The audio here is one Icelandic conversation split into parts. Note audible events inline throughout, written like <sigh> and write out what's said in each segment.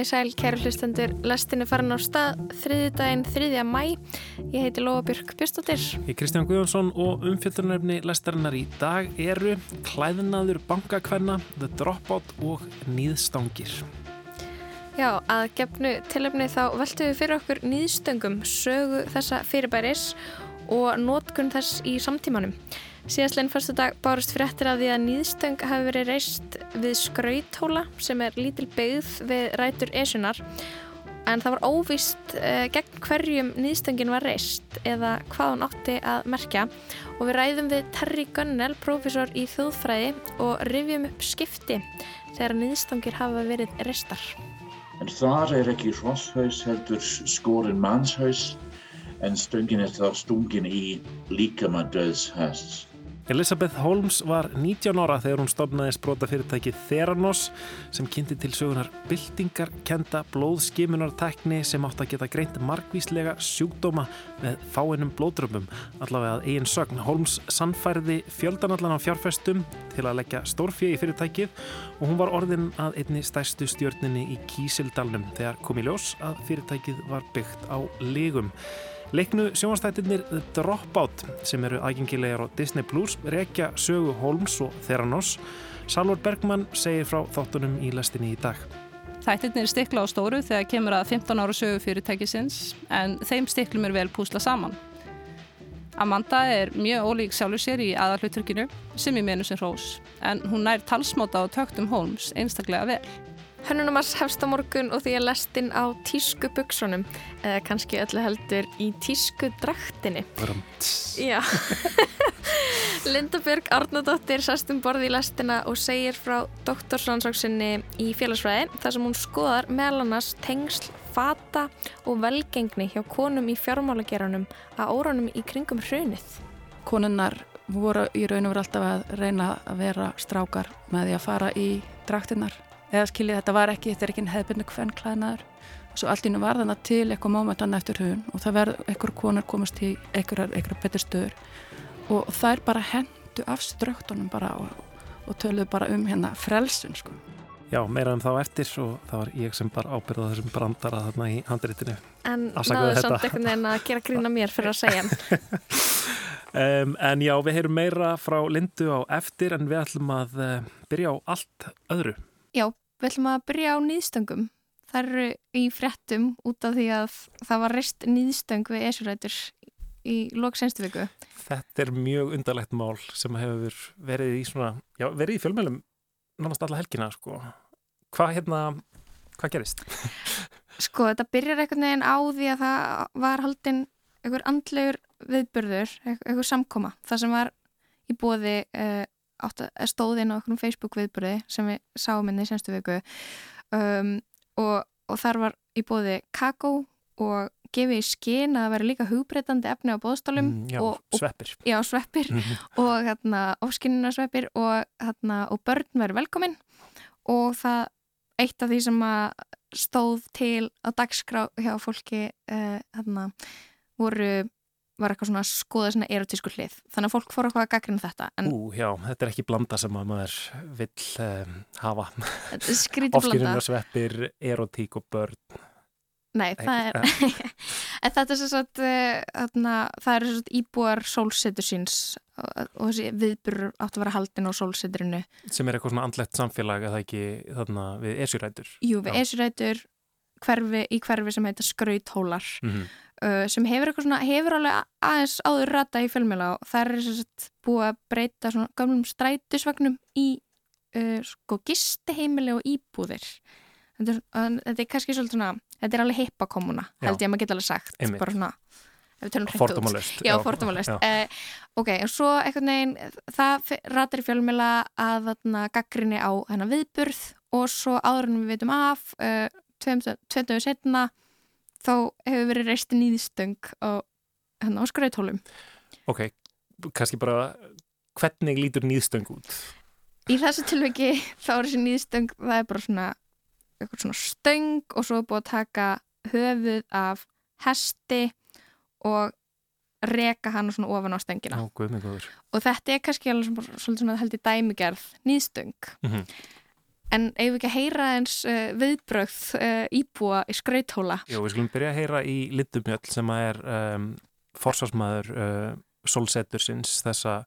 Komið sæl, kæru hlustendur, lestin er farin á stað þriðdægin 3. mæ. Ég heiti Lóabjörg Björnstóttir. Ég er Kristján Guðjónsson og umfjöldunarefni lestarinnar í dag eru Klæðinaður bankakvenna, The Dropout og Nýðstangir. Já, að gefnu tilöfni þá veltum við fyrir okkur nýðstöngum sögu þessa fyrirbæris og nótkunn þess í samtímanum. Síðastleginn fyrstu dag bárust fréttir af því að nýðstöng hafi verið reist við skrauthóla sem er lítil byggð við rætur esunar en það var óvist uh, gegn hverjum nýðstöngin var reist eða hvað hún átti að merkja og við ræðum við Terry Gunnell, profesor í þjóðfræði og rifjum upp skipti þegar nýðstöngir hafa verið reistar. En þar er ekki rosshaus heldur skorinn mannshaus en stöngin er þá stungin í líkama döðshæsts. Elisabeth Holmes var 19 ára þegar hún stofnaði sprótafyrirtæki Theranos sem kynnti til sögunar byltingar kenda blóðskimunartekni sem átt að geta greint margvíslega sjúkdóma með fáinnum blóðrömmum allavega að eigin sögn. Holmes sannfærði fjöldanallan á fjárfestum til að leggja stórfið í fyrirtækið og hún var orðin að einni stærstu stjórninni í Kísildalnum þegar kom í ljós að fyrirtækið var byggt á legum. Leiknu sjónastættirnir The Dropout sem eru aðgengilegar á Disney Plus rekja sögu Holmes og Theranos. Salvar Bergman segir frá þáttunum í lestinni í dag. Þættirnir stikla á stóru þegar kemur að 15 ára sögu fyrirtækisins en þeim stiklum er vel púsla saman. Amanda er mjög ólík sjálfur sér í aðalhutturkinu sem í menu sem hrós en hún nær talsmáta á töktum Holmes einstaklega vel. Hönnunumars hefst á morgun og því er lestinn á tísku buksunum, eða kannski öllu heldur í tísku draktinni. Já. <laughs> Linda Björg Arnardóttir sast um borði í lestina og segir frá doktorsrannsóksinni í félagsfræði þar sem hún skoðar meðal annars tengsl, fata og velgengni hjá konum í fjármálageranum að óranum í kringum hrunið. Konunnar voru í raun og veru alltaf að reyna að vera strákar með því að fara í draktinnar eða skiljið þetta var ekki, þetta er ekki hefðbundu hvern klæðnaður og svo allt ína var þannig til eitthvað mómentan eftir hugun og það verður einhver konar komast í einhverjar betur stöður og þær bara hendu af ströktunum bara og, og töluðu bara um hérna frelsun sko. Já, meira um þá eftir og það var ég sem bara ábyrða þessum brandara þarna í handritinu. En náðu samt einhvern veginn að gera grína mér fyrir að segja <laughs> um, en já, við heyrum meira frá Lindu á eftir en við ætlum að uh, byrja á allt öðru. Já, við ætlum að byrja á nýðstöngum. Það eru í frettum út af því að það var rest nýðstöng við esurætur í loksænstu viku. Þetta er mjög undarlegt mál sem hefur verið í svona, já, verið í fjölmjölum nánast alla helgina, sko. Hvað hérna, hvað gerist? <laughs> Sko, þetta byrjar einhvern veginn á því að það var haldinn einhver andlegur viðbörður, einhver samkoma. Það sem var í bóði uh, stóðinn á okkur Facebook viðbúrið sem við sáum inn í senstu viku. Um, og, og þar var í bóði kakó og gefið í skinn að væri líka hugbreytandi efni á bóðstálum mm, Já, og, sveppir. Já, sveppir <laughs> Mhm. og hérna, ofskinnina sveppir og, hérna, og börn væri velkomin. Og það eitt af því sem að stóð til á dagskrá hjá fólki uh, hérna, voru var eitthvað svona að skoða svona erotísku hlið. Þannig að fólk fór eitthvað að gaggrina þetta en Ú, já, þetta er ekki blanda sem að maður vill um, hafa. Er Ofskýruna sveppir, erotík og börn. Nei, það er <laughs> en þetta er svo að það eru svo íbúar sólsetur síns og, þessi viðbyrur átt að vera haldin á sólseturinu sem er eitthvað svona andlegt samfélag að það ekki þarna við esurætur Jú, við hverfi, í hverfi sem heita skrauthólar. Mm -hmm. Uh, sem hefur eitthvað svona, hefur alveg aðeins áður rata í fjölmjöla og það er að búið að breyta gamlum strætusvagnum í uh, sko gisteheimili og íbúðir þetta er, þetta er kannski svolítið svona þetta er alveg heipakomuna, held ég að maður geta alveg sagt Einmitt. bara svona. Fordómalöst Já, fordómalöst. Uh, ok, en svo einhvern veginn, það ratar í fjölmjöla að gaggrinni á hennar viðburð og svo áður en við veitum af, uh, tveitum setna, þá hefur verið reist nýðstöng á, hérna, á skrautólum. Ok, kannski bara hvernig lítur nýðstöng út? Í þessu tilviki þá er þessi nýðstöng, það er bara svona, eitthvað svona stöng og svo er búið að taka höfuð af hesti og reka hann svona ofan á stöngina. Já, guð mig góður og þetta er kannski alveg svona, svona held í dæmigerð nýðstöng Mhm. En ef við ekki að heyra eins uh, viðbröð uh, íbúa í skrauthóla Jú, við skulum byrja að heyra í Lindumjöll sem að er um, forsvarsmaður uh, solsetursins þessa,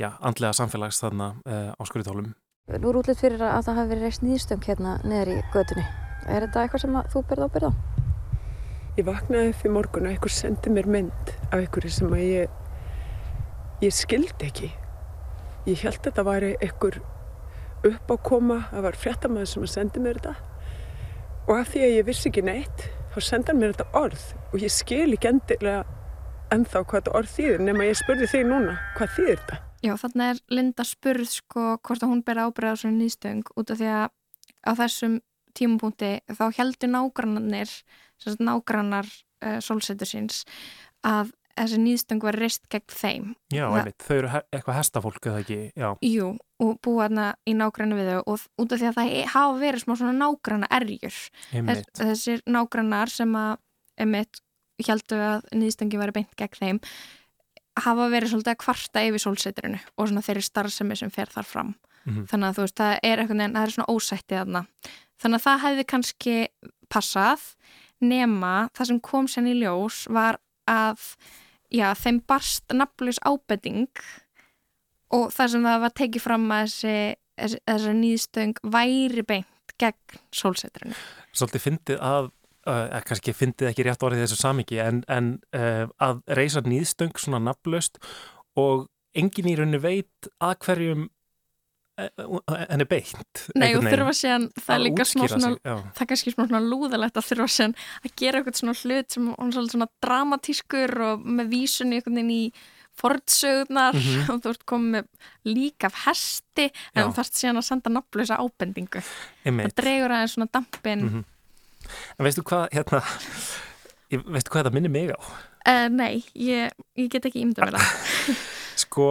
já, andlega samfélags þarna uh, á skrauthólum. Nú er útlitt fyrir að það hafi verið reist nýðstöng hérna neður í götunni. Er þetta eitthvað sem þú berð ábyrð á? Ég vaknaði upp í morgun og einhver sendi mér mynd af einhverju sem að ég, ég skildi ekki. Ég held að þetta væri einhver uppákoma, það var fréttamaður sem að sendi mér þetta og af því að ég vissi ekki neitt þá sendi hann mér þetta orð og ég skil ekki endilega ennþá hvað þetta orð þýðir nema ég spurði þig núna hvað þýðir þetta? Já, þannig er Linda spurð sko hvort að hún ber ábyrða á svona nýðstöng út af því að á þessum tímapunkti þá heldur nágrannarnir, nágrannar uh, sólsetur síns að þessi nýðstöng var reist gegn þeim. Já, einmitt, þau eru eitthvað hestafólk eða ekki, já, Jú, og búa þarna í nágrannu við þau og út af því að það hafa verið smá svona nágranna erjur. einmitt. Þess, þessir nágrannar sem að emitt heldur að nýðstöngi væri beint gegn þeim hafa verið svolítið að kvarta yfir sólseturinu og svona þeirri starfsemi sem fer þar fram. Mhm. Þannig að þú veist, það er eitthvað neginn, það er svona ósættið þarna. Þannig að það hefði kannski passað nema það sem kom sér í ljós var að já, þeim barst nafnlaus ábending og það sem það var tekið fram að þessi, þessi, nýðstöng væri beint gegn sólseturinu. Svolítið fyndið að, uh, kannski fyndið ekki rétt orðið þessu samingi, en, en uh, að reysa nýðstöng svona nafnlaust og engin í rauninni veit að hverjum henni beint. Nei og þurfa síðan, það er líka svona, sig, það er kannski svona lúðalegt að þurfa síðan að gera eitthvað svona hlut sem er svona dramatískur og með vísun í einhvern veginn í fordsögurnar Mhm. <laughs> og þú ert komið með líka af hesti en þú þarfst síðan að senda nafnlösa ábendingu. Það dregur aðeins svona dampin. Mhm. En veistu hvað, hérna, veistu hvað þetta minnir mig á? uh, nei, ég, ég get ekki ímynda vel að. <laughs> Sko,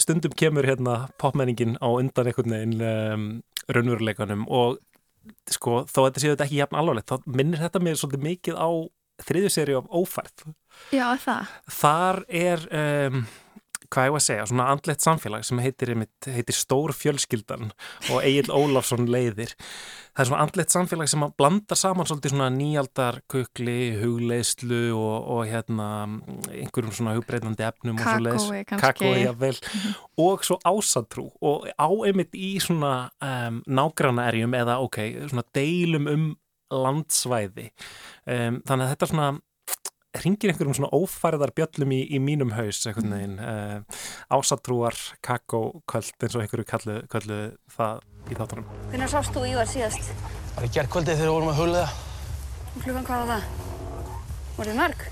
stundum kemur hérna popmenningin á undan einhvern veginn um, raunveruleikanum og sko, þó að þetta séu þetta ekki jafn alvarlegt, þá minnir þetta mér svolítið mikið á þriðju seri af ófærð. Já, það. Þar er, um, hvað ég var að segja, svona andlegt samfélag sem heitir, heitir Stór fjölskyldan og Egil Ólafsson leiðir. Það er svona andlegt samfélag sem að blanda saman svolítið svona nýjaldar kukli, hugleislu og, og hérna einhverjum svona hugbreytandi efnum og svo Kakói kannski. kakói jafnvel. Og svo ásatrú. Og á einmitt í svona um, nágranna erjum eða ok, svona deilum um landsvæði. Um, þannig að þetta svona ringir einhverjum svona ófærðar bjöllum í, í mínum haus einhvern veginn uh, ásatrúar, kakóköld eins og einhverju kallu, kallu það í þáttunum Hvernig sást þú Ívar síðast? Bara í gerðkvöldi þegar við vorum að huglega. Og klukkan hvað var það? Voruð þið mörg?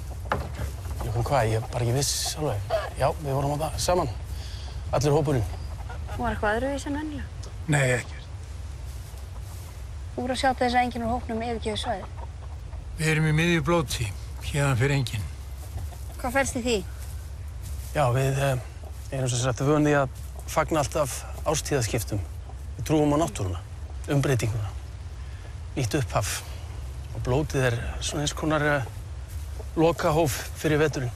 Jú, hvað, ég er bara ekki viss alveg. Já, við vorum að það saman. Allir hópurinn. Var eitthvað öðruvísi en vennilega? Nei, ekkert. Þú voru að sjá til þess að enginn úr hópnum yfirgefi svæði. Við erum í miðju blóti, hérna fyrir enginn. Hvað fælst í því? Já, við eh, erum sem sagt vöndi að fagna alltaf ástíðaskiptum. Við trúum á náttúruna, umbreytinguna, nýtt upphaf. Og blótið er svona eins konar uh, lokahóf fyrir veturinn.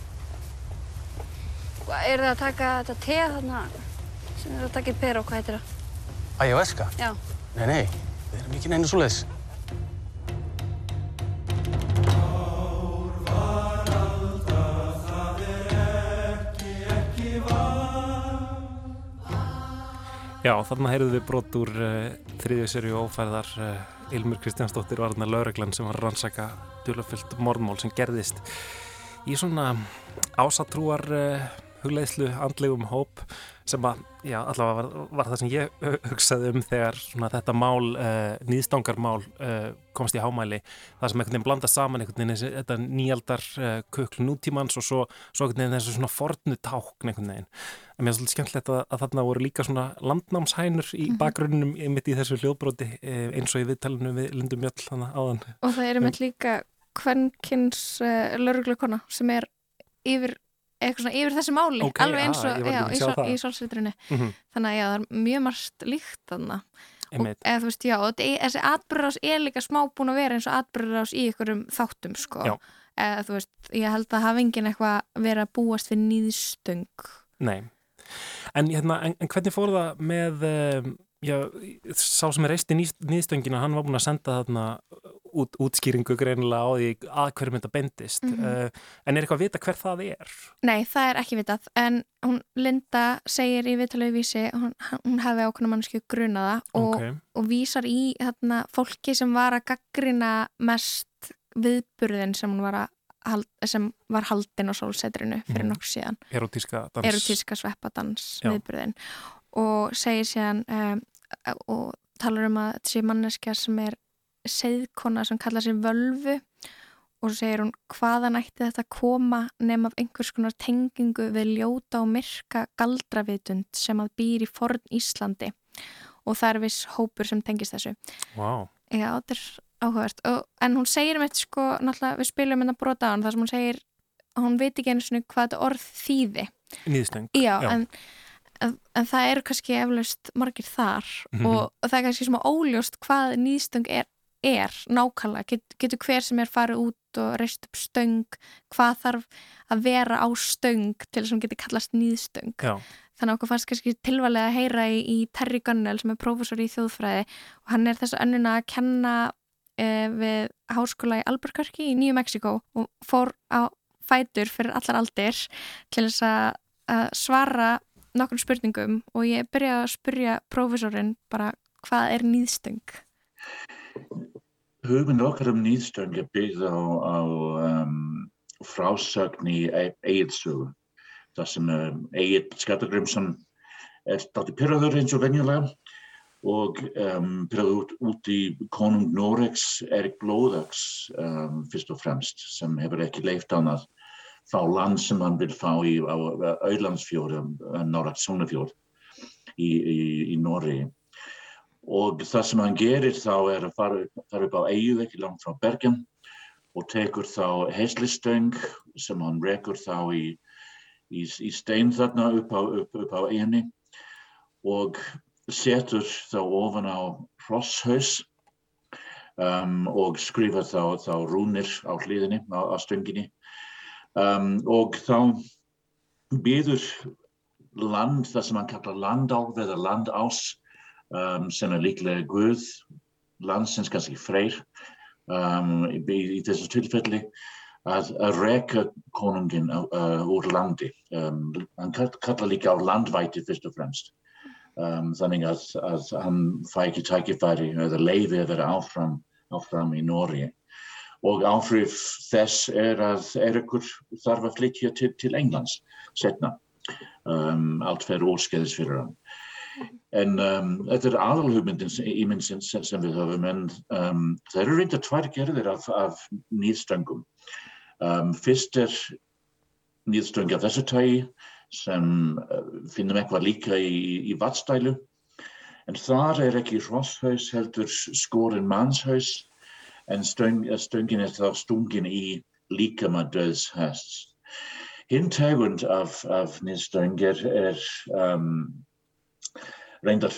Eru þið að taka þetta te þarna sem þið eru að taka í pera og hvað heitir það? Ayahuasca? Já. Nei, nei, við erum ekki neina svo leiðis. Já, þarna heyrðum við brot úr uh, þriðju serju ófærðar uh, Ilmur Kristjánsdóttir var þarna lauraglann sem var rannsaka djúlafyllt morðmál sem gerðist í svona ásatrúar uh, hugleiðslu andlegum hóp sem að, já, allavega var, var það sem ég hu- hugsaði um þegar svona þetta mál, uh, nýðstangarmál uh, komst í hámæli, það sem einhvern veginn blanda saman einhvern veginn þetta nýjaldar uh, kukl nútímans og svo, svo einhvern veginn þessu svona fornu tákn einhvern veginn. En mér er svolítið skemmtilegt að, að þarna voru líka svona landnámshænur í bakgrunnum mitt í þessu hljóðbróti eh, eins og í viðtalinu við Lindu Mjöll þannig áðan. Og það eru með líka kvennkins lauruglukona sem er yfir eitthvað svona yfir þessu máli Ok, alveg eins og já, að í, sjá sol, það. í solsveitrinu Mhm. þannig að já, það er mjög margt líkt þannig og eða þú veist, já, þessi atbyrðarás er líka smá búin að vera eins og atbyrðarás í ykkurum þáttum, sko Já. eða þú veist, ég held að hafa engin eitthvað verið að búast við nýðstöng Nei. En, hérna, en, en hvernig fór það með um, Já, sá sem er reist í nýðstöngina, hann var búin að senda þarna út, útskýringu greinilega á því að hverjum þetta bendist. Mm -hmm. uh, en er eitthvað að vita hver það er? Nei, það er ekki vitað. En hún, Linda segir í viðtalegu vísi, hún, hún hefði ákveðna mannsku grunaða og, okay. og vísar í þarna, fólki sem var að gaggrina mest viðburðin sem hún var að sem var haldinn á sólsetrinu fyrir mm. nokkur síðan erotíska, erotíska sveppadans viðburðin og segir síðan um, og talar um að sé manneskja sem er segðkona sem kallar sér völvu og svo segir hún hvaðan ætti þetta koma nefn af einhvers konar tengingu við ljóta og myrka galdravitund sem að býr í forn Íslandi og það er viss hópur sem tengist þessu wow. Já, þetta er áhugavert og, en hún segir um þetta sko, náttúrulega við spilum hérna brota á hann þar sem hún segir hún veit ekki eins og hvað þetta orð þýði Nýðstöng Já, Já. En, en, en það eru kannski eflaust margir þar mm -hmm. og, og það er kannski svona óljóst hvað nýðstöng er er nákvæmlega, Get, getur hver sem er farið út og reist upp stöng hvað þarf að vera á stöng til þess að hún getur kallast nýðstöng Já. þannig að okkur fannst kannski tilvælega að heyra í, í Terry Gunnell sem er prófessor í þjóðfræði og hann er þess að önnuna að kenna eh, við háskóla í Albuquerque í Nýju Mexiko og fór á fætur fyrir allar aldir til þess að, að svara nokkur spurningum og ég byrjaði að spyrja prófessorinn bara hvað er nýðstöng? Hugmynd okkar um nýðstöng er byggð á, á um, frásögn í Egilsögu. Það sem um, Egil Skallagrimsson er státti pyrraður eins og venjulega og um, pyrraður út, út í konung Noregs Erik Blóðags um, fyrst og fremst sem hefur ekki leift án að fá land sem hann vil fá í Auðlandsfjörð, Noregs Sónafjörð í, í, í Noregi og það sem hann gerir þá er að fara, fara upp á eigið ekki langt frá Bergen og tekur þá heislistöng sem hann rekur þá í, í, í stein þarna upp á, upp, upp á eiginni og setur þá ofan á hrosshaus um, og skrifar þá, þá rúnir á hlýðinni, á, á stönginni. Um, og þá býður land, það sem hann kallar landálf eða landás um, sem er líklega Guð, landsins kannski freyr um, í, í þessu tilfelli að, að reka konungin uh, úr landi. Um, hann kallar líka á landvæti fyrst og fremst. Þannig að, að hann fæ ekki tækifæri eða leiði að vera áfram, áfram í Nóri. Og áhrif þess er að Erikur þarf að flytja til, til Englands setna. Allt fer óskeðis fyrir hann. En um, þetta er aðalhugmyndin sem, sem við höfum en um, það eru reynda tvær gerðir af, af nýðstöngum. Um, fyrst er nýðstöng af þessu tægi sem uh, finnum eitthvað líka í, í vatstælu en þar er ekki hrosshaus heldur skorinn mannshaus en stöng, stöngin er þá stungin í líkama döðs hests. Hinn tegund af, af nýðstöng er, er reyndar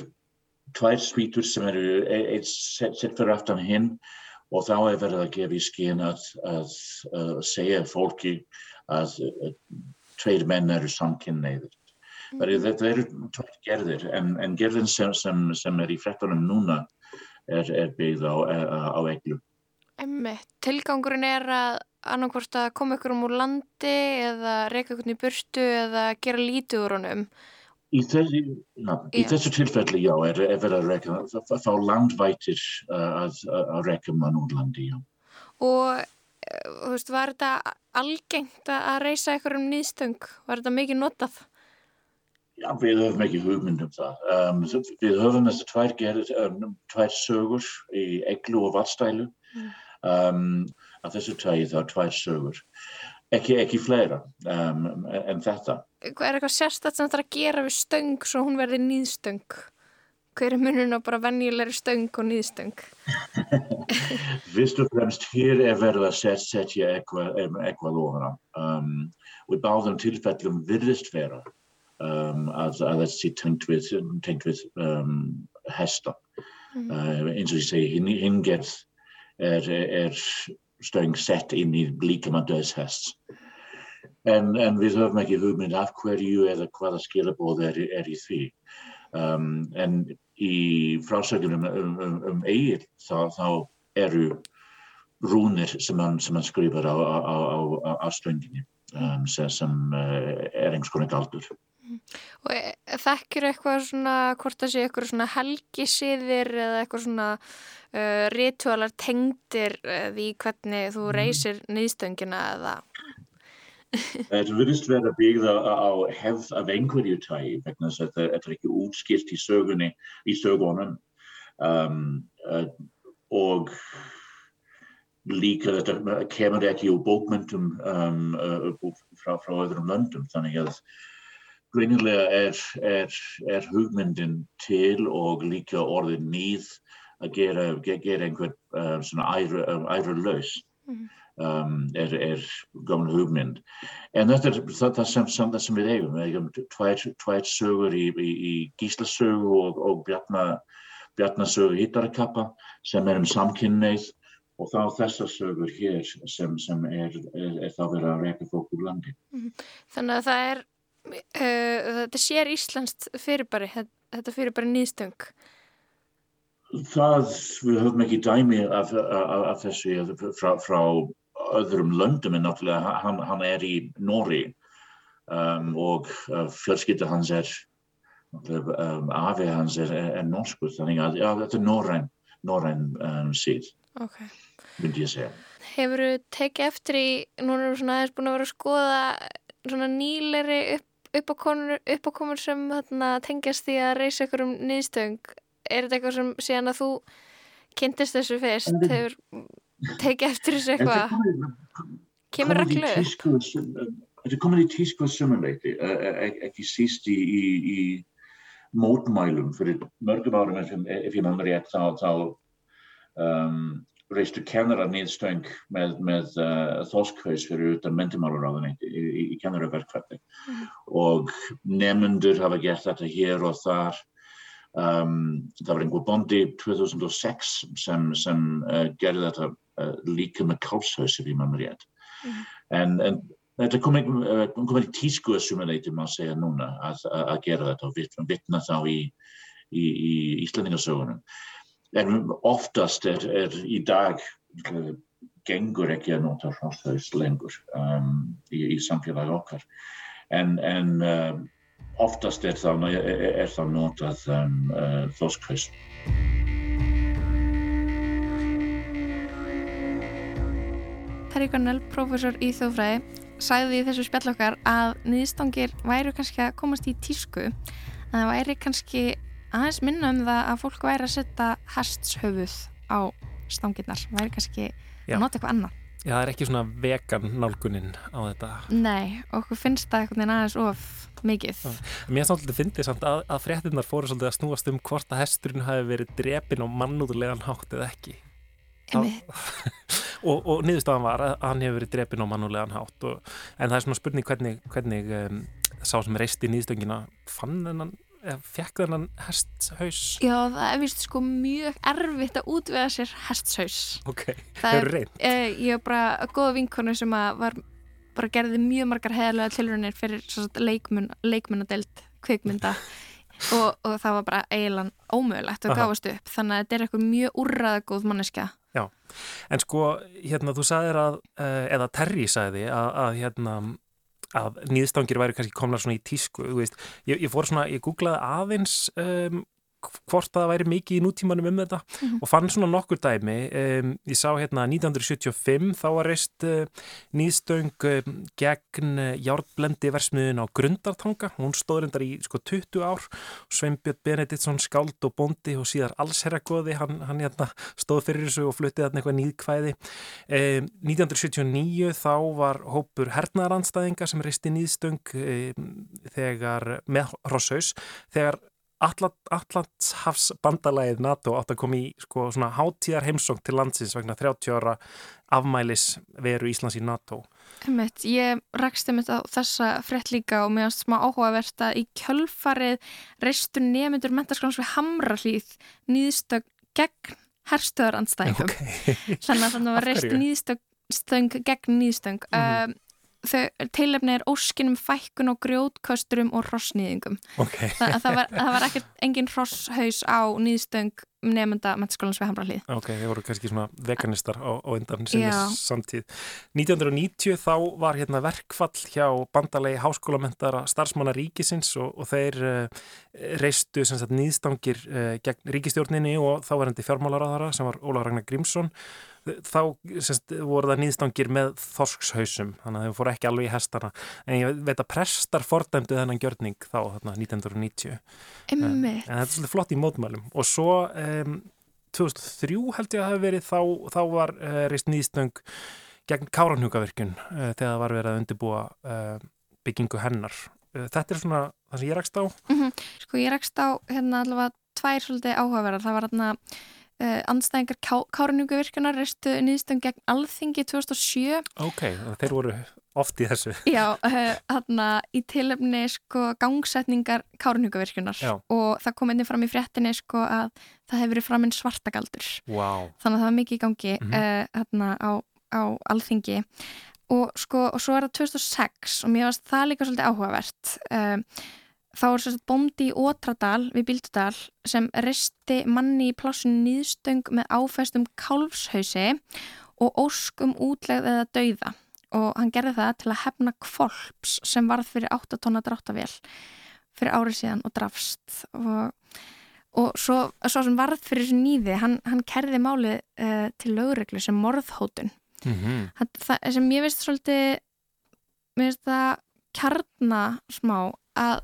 tvær svítur sem eru eitt sett fyrir aftan hinn og þá er verið að gefa í skinn að, að, að segja fólki að tveir menn eru samkynneið. Mm. Þetta eru tvær gerðir en, en gerðin sem, sem, sem er í frettunum núna er, er byggð á, á eglu. Tilgangurinn er að annarkvort að koma ykkur um úr landi eða reyka ykkur í burtu eða gera lítið úr honum. Í þessu, na, í þessu tilfelli, já, er, er verið að reyka, þá landvætir uh, að, að reyka mann úr landi, já. Og, uh, þú veist, var þetta algengt að reysa ykkur um nýðstöng? Var þetta mikið notað? Já, við höfum ekki hugmynd um það. Um, við höfum þessi tvær, um, tvær sögur í eglu og vatstælu. Mm. Um, að þessu tægi þá tvær sögur. Ekki, ekki fleira um, en þetta. Er eitthvað sérstætt sem það er að gera við stöng svo hún verði nýðstöng? Hver er munun á bara vennilegri stöng og nýðstöng? <laughs> Fyrst og fremst hér er verið að setja eitthvað, eitthvað ofana. Um, og í báðum tilfellum virðist vera um, að, að þessi tengt við, tengt við um, hesta. Mm. Uh, eins og ég segi, hinn, hinn gerð er, er stöng sett inn í líkama döðshests. En, en við höfum ekki hugmynd af hverju eða hvaða skilabóð er, er í því. Um, en í frásögnum um, um, um eigin þá, þá eru rúnir sem hann, sem hann skrifar á, á, á, á stönginni um, sem, sem uh, er einhvers konar galdur. Og e, þekkir eitthvað svona, hvort það sé eitthvað svona helgisiðir eða eitthvað svona uh, ritualar tengdir uh, því hvernig þú reysir nýðstöngina eða? Það virðist vera byggða á hefð af einhverju tægi vegna þess að þetta er ekki útskilt í sögunni, í sögunum um, uh, og líka þetta kemur ekki úr bókmyndum um, uh, frá, frá öðrum löndum þannig að greinilega er, er, er hugmyndin til og líka orðin nýð að gera, gera einhver uh, svona æru, æru laus mm. um, er, er gamla hugmynd. En þetta er það, sem, sem, sem við eigum. Við eigum tvær sögur í, í, í gíslasögu og, og bjarnasögu hittarakappa sem er um samkynneið og þá þessar sögur hér sem, sem er, er þá verið að reyka fólk úr landi. Mm. Þannig að það er uh, þetta sér Íslands fyrirbæri, þetta fyrirbæri nýðstöng? Það, við höfum ekki dæmi af, af, af þessu frá, frá öðrum löndum en náttúrulega hann, hann er í Nóri um, og uh, fjölskylda hans er um, afi hans er, er, er norskur þannig að já, þetta er Nóræn Nóræn um, síð okay. myndi ég segja Hefur þú tekið eftir í núna svona aðeins búin að vera að skoða svona nýleri upp uppákomur sem þarna, tengjast því að reysa ykkur um nýðstöng er þetta eitthvað sem síðan að þú kynntist þessu fyrst hefur tekið eftir þessu eitthvað? kemur reglu Þetta komið í tísku sumanleiti ekki síst í, í, í mótmælum fyrir mörgum árum ef, ég mann rétt þá, þá um, reistu kennara nýðstöng með, með uh, þóskhaus fyrir utan mentimálaráðunni í, í, í kennaraverkvætti mm. og nefnundur hafa gert þetta hér og þar um, það var einhver bondi 2006 sem, sem uh, gerði þetta uh, líka með kálshaus ef ég mann rétt mm. en, en þetta kom ekki tísku að sumuleiti maður segja núna að, að gera þetta og vitna þá í, í, í Íslandingasögunum en oftast er, er í dag gengur ekki að nota hrosshaus lengur um, í, í samfélagi okkar. En, en uh, oftast er það, er, það notað um, uh, þoskhaus Terri Garnell, professor í þjóðfræði sagði í þessu spjall okkar að nýðstangir væru kannski að komast í tísku en það væri kannski aðeins minna um það að fólk væri að setja hestshöfuð á stangirnar, væri kannski Já. að nota eitthvað annað. Já, það er ekki svona vegan nálgunin á þetta. Nei, okkur finnst það eitthvað aðeins of mikið. Já. Mér svolítið finnst þið að, að fréttinnar fóru svolítið að snúast um hvort að hesturinn hafi verið drepin á mannúðulegan hátt eða ekki. <laughs> og, og niðurstafan var að hann hefur verið drepin á mannúðulegan hátt og, en það er svona spurning hvernig, hvernig um, sá sem reisti nýðstöngina fann hennan fekk þennan hesthaus? Já, það er vist sko mjög erfitt að útvega sér hesthaus. Ok, það er reynd eh, Ég hef bara goða vinkonu sem var bara gerði mjög margar heðalega tilrönir fyrir leikmun, leikmunadelt kvikmynda. <laughs> Og, og það var bara eiginlega ómögulegt að gáast upp. Þannig að þetta er eitthvað mjög úrraðagóð manneska Já, en sko hérna þú sagðir að, eh, eða Terri sagði að, að hérna að nýðstangir væri kannski komna svona í tísku ég, ég fór svona, ég googlaði aðeins um, hvort það væri mikið í nútímanum um þetta. Mm -hmm. og fann svona nokkur dæmi um, ég sá hérna 1975 þá var reist uh, nýðstöng um, gegn uh, járnblendi versmiðun á Grundartanga. Hún stóð reyndar í sko 20 ár. Sveinbjörn Benediktsson skáld og bondi og síðar allsherragóði hann, hann hérna, stóð fyrir þessu og fluttið þarna eitthvað nýðkvæði 1979 þá var hópur hernaðarandstæðinga sem reisti nýðstöng þegar með Rossaus þegar Allandshafsbandalæðið NATO átt að koma í sko, svona hátíðar heimsókn til landsins vegna 30 ára afmælis veru Íslands í NATO. Einmitt, ég rakst einmitt á þessa frett líka og mér finnst smá áhugavert að í kjölfarið reistu nefnendur mentarskráns við Hamrallíð nýðstögg gegn herstöðarandstæðingum. Okay. Þannig að það var reist nýðstögg gegn nýðstögg. Mm um, tilefni er óskinum fækkun og grjótkösturum og hrossnýðingum. Okay. Þa, það var, það var ekkert engin hrosshaus á nýðstöng nefnda mennskólans við Hamralíð. Ok, þeir voru kannski svona veganistar á, á undan sinni samtíð. 1990 þá var hérna verkfall hjá bandalegi háskólamentara starfsmanna ríkisins og, og þeir uh, reistu nýðstangir uh, gegn ríkistjórninni og þá verðandi fjármálaráðara sem var Óla Ragnar Grímsson þá semst, voru það nýðstangir með þorskshhausum, þannig að þau fóru ekki alveg í hestana, en ég veit að prestar fordæmdu þennan gjörning þá, þarna 1990 en, en þetta er svolítið flott í mótmælum. Og svo um, 2003 held ég að það hefur verið þá, þá var uh, reist nýðstöng gegn Káranhugavirkun uh, þegar það var verið að undirbúa uh, byggingu hennar. Þetta er svona það sem ég rekst á. Mm -hmm. Sko ég rekst á hérna allavega tvær svolítið áhugaverðar, það var hérna Uh, andstæðingar Kárnjúkuvirkunar reistu nýðstöng gegn alþingi 2007 Ok, þeir voru oft í þessu. Já, uh, í tilefni sko gangsetningar Kárnjúkuvirkunar og það kom einnig fram í fréttinni sko að það hefur verið fram einn svartagaldur. Wow. þannig að það var mikið í gangi mm -hmm. uh, hérna á, á alþingi. Og sko og svo er það 2006 og mér varst það líka svolítið áhugavert Þá er sérst bóndi í Ótradal við Bíldudal sem risti manni í plássunni nýðstöng með áfæstum kálfshausi og óskum útlegð eða dauða. Og hann gerði það til að hefna kvolps sem varð fyrir 8 tonna dráttavél fyrir árið síðan og drafst. Og, og svo, svo sem varð fyrir þessu nýði, hann, hann kerði málið uh, til lögreglu sem morðhótun. Mm -hmm. það, það sem ég veist svolítið mér veist það kjarnasmá að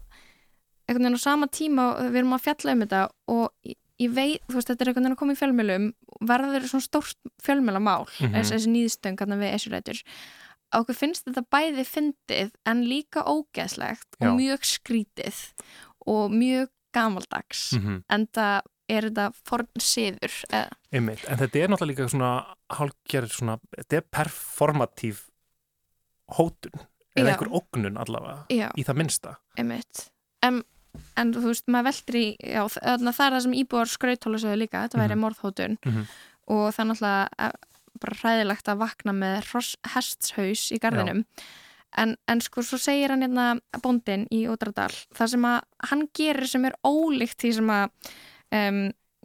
einhvern veginn á sama tíma við erum að fjalla um þetta og ég veit, þú veist, þetta er einhvern veginn að koma í fjölmjölum verður svona stórt fjölmjölamál mm -hmm. þessi nýðstöng hann við esjurætur á okkur finnst þetta bæði fyndið en líka ógeðslegt Já. og mjög skrítið og mjög gamaldags mm -hmm. en það er þetta forn siður Einmitt, en þetta er náttúrulega líka svona hálfgerð svona, þetta er performatív hótun eða Já. einhver ógnun allavega Já. í það minsta Einmitt en en þú veist, maður veldur í já, það er það sem íbúar skrautóla sögðu líka, þetta væri mm -hmm. morðhótun. Mm -hmm. og það er náttúrulega eh, bara hræðilegt að vakna með hestshaus í gardinum en, en sko, svo segir hann hérna bóndin í Ódradal, það sem að hann gerir sem er ólíkt því sem að um,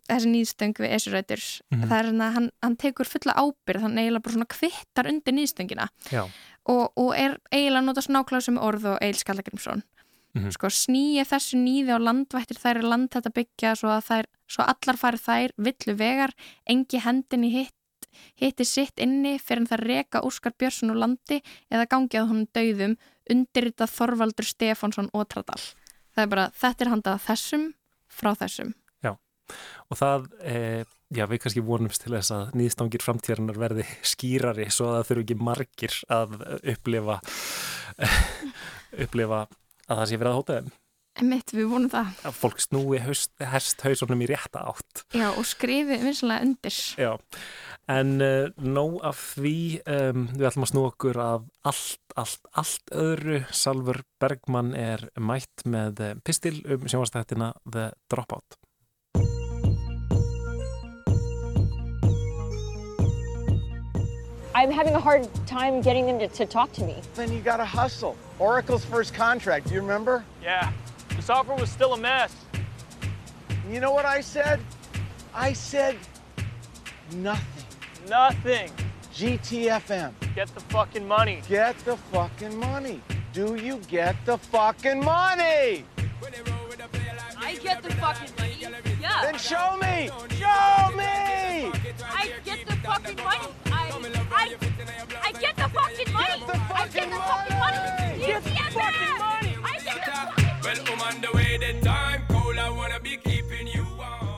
þessi nýðstöng við esurætur, mm -hmm. það er hérna hann, hann tekur fulla ábyrð, hann eiginlega bara svona kvittar undir nýðstöngina. Og, og er eiginlega nota snákláð sem orð og Eil Skallagrimsson Mm -hmm. sko snýja þessu nýði á landvættir þær er land þetta byggja svo að þær, svo allar farið þær villu vegar, engi hendin í hitt hitti sitt inni fyrir en það reka Óskar Björnsson úr landi eða gangi að honum dauðum undirrita Þorvaldur Stefánsson og Tradal. Það er bara, þetta er handað þessum frá þessum. Já, og það, e, já, við kannski vonumst til þess að nýðstangir framtíðarinnar verði skýrari svo að það þurfu ekki margir að upplifa <laughs> upplifa að það sé verið að hóta þeim. Mitt, við vonum það. Að fólk snúi hesthausunum í rétta átt. Já, og skrifi vinsanlega undir. Já, en uh, nóg af því, um, við ætlum að snú okkur af allt, allt, allt öðru. Salfur Bergman er mætt með eh, pistil um sjónvastættina The Dropout. I'm having a hard time getting them to, to talk to me. Then you gotta hustle. Oracle's first contract, do you remember? Yeah, the software was still a mess. You know what I said? I said nothing. Nothing. GTFM. Get the fucking money. Get the fucking money. Do you get the fucking money? I get the fucking money. Yeah. Then show me. Show me. I get the fucking money. I, I get the fucking money. Get the fucking money. Get the fucking money. I get the fucking Well, I'm on the way, the time cold. I wanna be keeping you warm.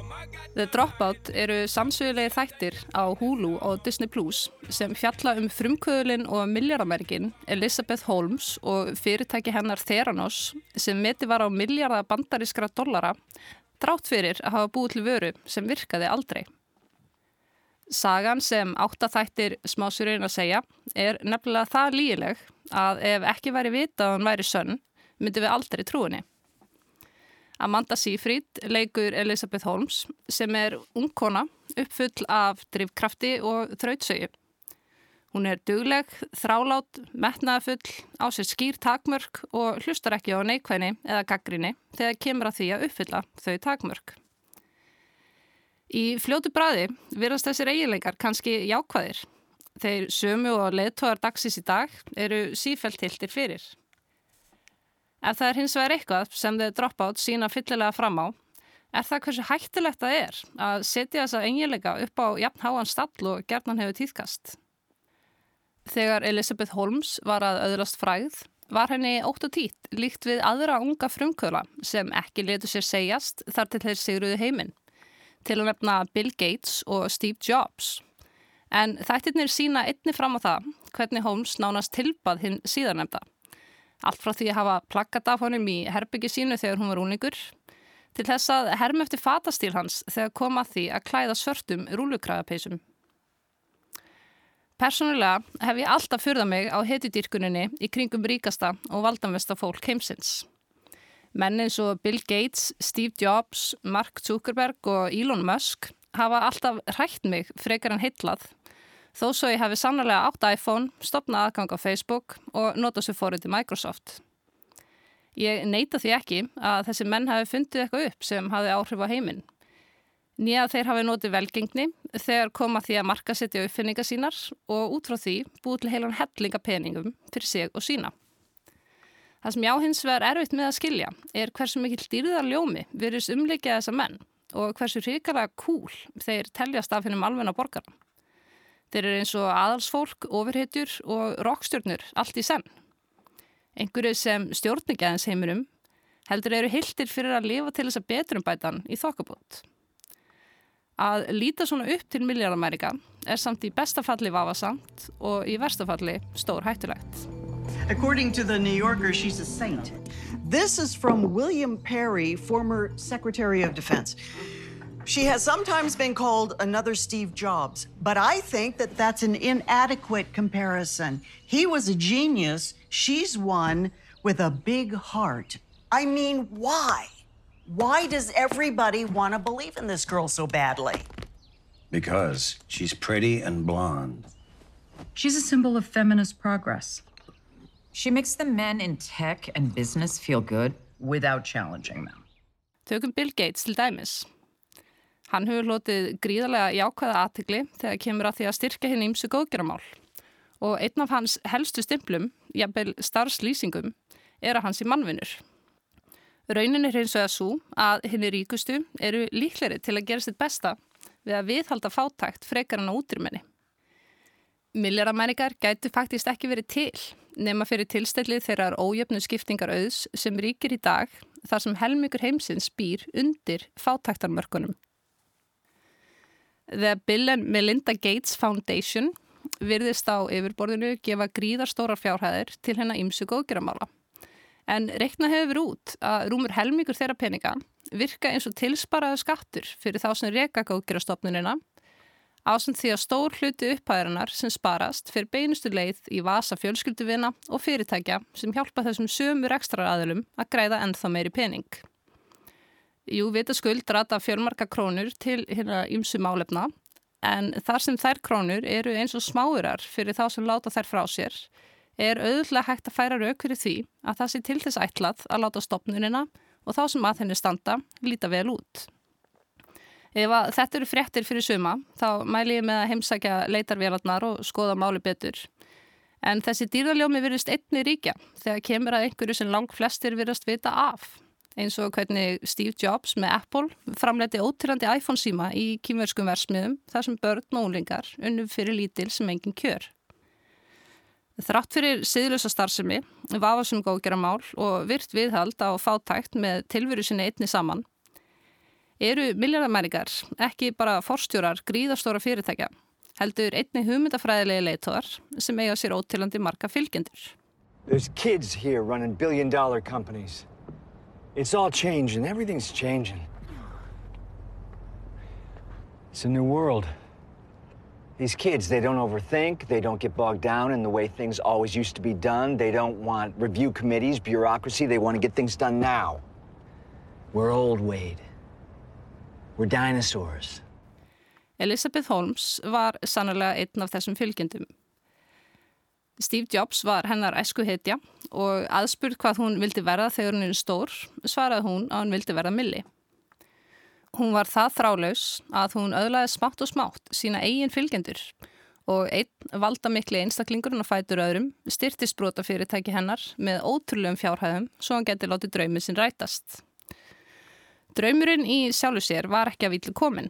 The Dropout eru samsögulegir þættir á Hulu og Disney Plus sem fjalla um frumkvöðulinn og milljardamerkin Elizabeth Holmes og fyrirtæki hennar Theranos sem meti var á milljarda bandarískra dollara drátt fyrir að hafa búið til vöru sem virkaði aldrei. Sagan sem áttaþættir smásurinn að segja er nefnilega það líileg að ef ekki væri vita að hann væri sönn, myndi við aldrei trúinni. Amanda Seyfried leikur Elizabeth Holmes sem er ungkona uppfull af drivkrafti og þrautsögu. Hún er dugleg, þrálát, metnaðafull, á sér skýr takmörk og hlustar ekki á neikvæðni eða gaggrinni þegar kemur að því að uppfylla þau takmörk. Í fljótu bræði virðast þessir eiginleikar kannski jákvæðir. Þeir sömu og leðtóðar dagsins í dag eru sífælt hildir fyrir. Ef það er hins vegar eitthvað sem þau dropa át sína fyllilega fram á, er það hversu hættilegt það er að setja þessa eiginleika upp á jafn háan stall og gerðnan hefur týðkast. Þegar Elisabeth Holmes var að öðlast fræð var henni ótt og tít líkt við aðra unga frumkvöla sem ekki letu sér segjast þar til þeir sigruðu heiminn til að nefna Bill Gates og Steve Jobs. En þættirnir sína einni fram á það hvernig Holmes nánast tilbað hinn síðarnemda. Allt frá því að hafa plakkat af honum í herbyggi sínu þegar hún var úningur til þess að herm eftir fatastíl hans þegar koma því að klæða svörtum rúlukræðapeisum. Personulega hef ég alltaf fyrðað mig á hetjudýrkuninni í kringum ríkasta og valdanvesta fólk heimsins. Menn eins og Bill Gates, Steve Jobs, Mark Zuckerberg og Elon Musk hafa alltaf hrætt mig frekar en heitlað þó svo ég hefi sannlega átt iPhone, stopnað aðgang á Facebook og notað sér fórið til Microsoft. Ég neyta því ekki að þessi menn hafi fundið eitthvað upp sem hafi áhrif á heiminn nýja þeir hafi notið velgengni þegar koma því að marka setja uppfinninga sínar og út frá því búið til heilan hellinga peningum fyrir sig og sína. Það sem já hins vegar erfitt með að skilja er hversu mikil dýrðar ljómi virðist umleikja þessa menn og hversu ríkala kúl þeir teljast af hennum almenna borgarna. Þeir eru eins og aðalsfólk, ofurhetjur og rockstjórnur allt í senn. Einhverju sem stjórningaðins heiminum heldur eru hildir fyrir að lifa til þessa betrumbætan í þokkabót. Að líta svona upp til miljardamærika er samt í bestafalli vafasamt og í verstafalli stór hættulegt. According to the New Yorker, she's a saint. This is from William Perry, former Secretary of Defense. She has sometimes been called another Steve Jobs, but I think that that's an inadequate comparison. He was a genius. She's one with a big heart. I mean, why? Why does everybody want to believe in this girl so badly? Because she's pretty and blonde. She's a symbol of feminist progress. She makes the men in tech and business feel good without challenging them. Tökum Bill Gates til dæmis. Hann hefur hlotið gríðarlega jákvæða aðtikli þegar kemur að því að styrka hinn ímsu góðgeramál. Og einn af hans helstu stimplum, jafnvel starfslýsingum, er að hans í mannvinnur. Raunin er hins vegar svo að henni ríkustu eru líkleri til að gera sitt besta við að viðhalda fátækt frekar hann á útrýmenni. Milljaramæringar gætu faktist ekki verið til nema fyrir tilstællið þeirrar ójöfnu skiptingar auðs sem ríkir í dag þar sem helmingur heimsins býr undir fátæktarmörkunum. The Bill and Melinda Gates Foundation virðist á yfirborðinu gefa gríðarstórar fjárhæðir til hennar ímsu góðgeramála. En reikna hefur út að rúmur helmingur þeirra peninga virka eins og tilsparaðu skattur fyrir þá sem reka góðgerastofnunina ásend því að stór hluti upphæðarinnar sem sparast fyrir beinustu leið í vasa fjölskylduvina og fyrirtækja sem hjálpa þessum sömur ekstra aðlum að græða ennþá meiri pening. Jú, vita skuld rata fjölmarka krónur til hérna ymsu málefna en þar sem þær krónur eru eins og smáurar fyrir þá sem láta þær frá sér er auðvitað hægt að færa rauk fyrir því að það sé til þess ætlað að láta stopnunina og þá sem að henni standa líta vel út. Ef þetta eru fréttir fyrir suma þá mæl ég með að heimsækja leitarvélarnar og skoða máli betur. En þessi dýrðaljómi virðist einni ríkja þegar kemur að einhverju sem lang flestir virðast vita af. Eins og hvernig Steve Jobs með Apple framleiti ótrýrandi iPhone síma í kýmverskum versmiðum þar sem börn og ólingar unnum fyrir lítil sem engin kjör. Þrátt fyrir siðlösa starfsemi, vafasum góðgeramál og virt viðhald á fátækt með tilveru sinni einni saman, eru miljardamæringar ekki bara forstjórar gríðastóra fyrirtækja, heldur einni hugmyndafræðilegi leitóðar sem eiga sér ótilandi marga fylgjendur. There's kids here running billion dollar companies. It's all changing, everything's changing. It's a new world. These kids, they don't overthink, they don't get bogged down in the way things always used to be done. They don't want review committees, bureaucracy, they want to get things done now. We're old, Wade. We're dinosaurs. Elizabeth Holmes var sannlega einn af þessum fylgjendum. Steve Jobs var hennar æsku hetja og aðspurð hvað hún vildi verða þegar hún er stór, svaraði hún að hún vildi verða milli. Hún var það þrálaus að hún öðlaði smátt og smátt sína eigin fylgjendur og einn valda mikli einstaklingurinn að fætur öðrum styrtist brota fyrirtæki hennar með ótrúlegum fjárhæðum svo hann geti látið draumið sinn rætast. Draumurinn í sjálfu sér var ekki að villu komin.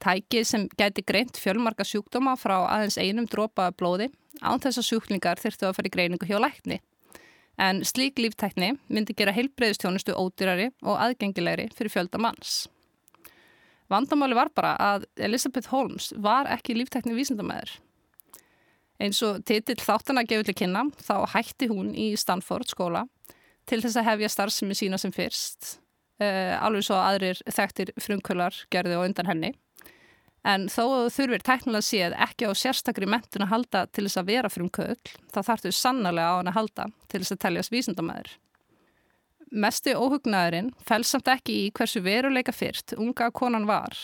Tækið sem geti greint fjölmarka sjúkdóma frá aðeins einum dropa blóði án þess að sjúklingar þurftu að fara í greiningu hjá lækni. En slík líftækni myndi gera heilbreyðistjónustu ódýrari og aðgengilegri fyrir fjölda manns. Vandamáli var bara að Elizabeth Holmes var ekki líftækni vísindamæður. Eins og titill þáttan að gefa til kynna þá hætti hún í Stanford skóla til þess að hefja starfsemi sína sem fyrst, uh, alveg svo aðrir þekktir frumkvölar gerði og undan henni. En þó þurfir tæknilega séð ekki á sérstakri mentun að halda til þess að vera frumkvöld, þá þartu sannlega á hann að halda til þess að teljast vísindamæður. Mesti óhugnaðurinn fælsamt ekki í hversu veruleika fyrst unga konan var,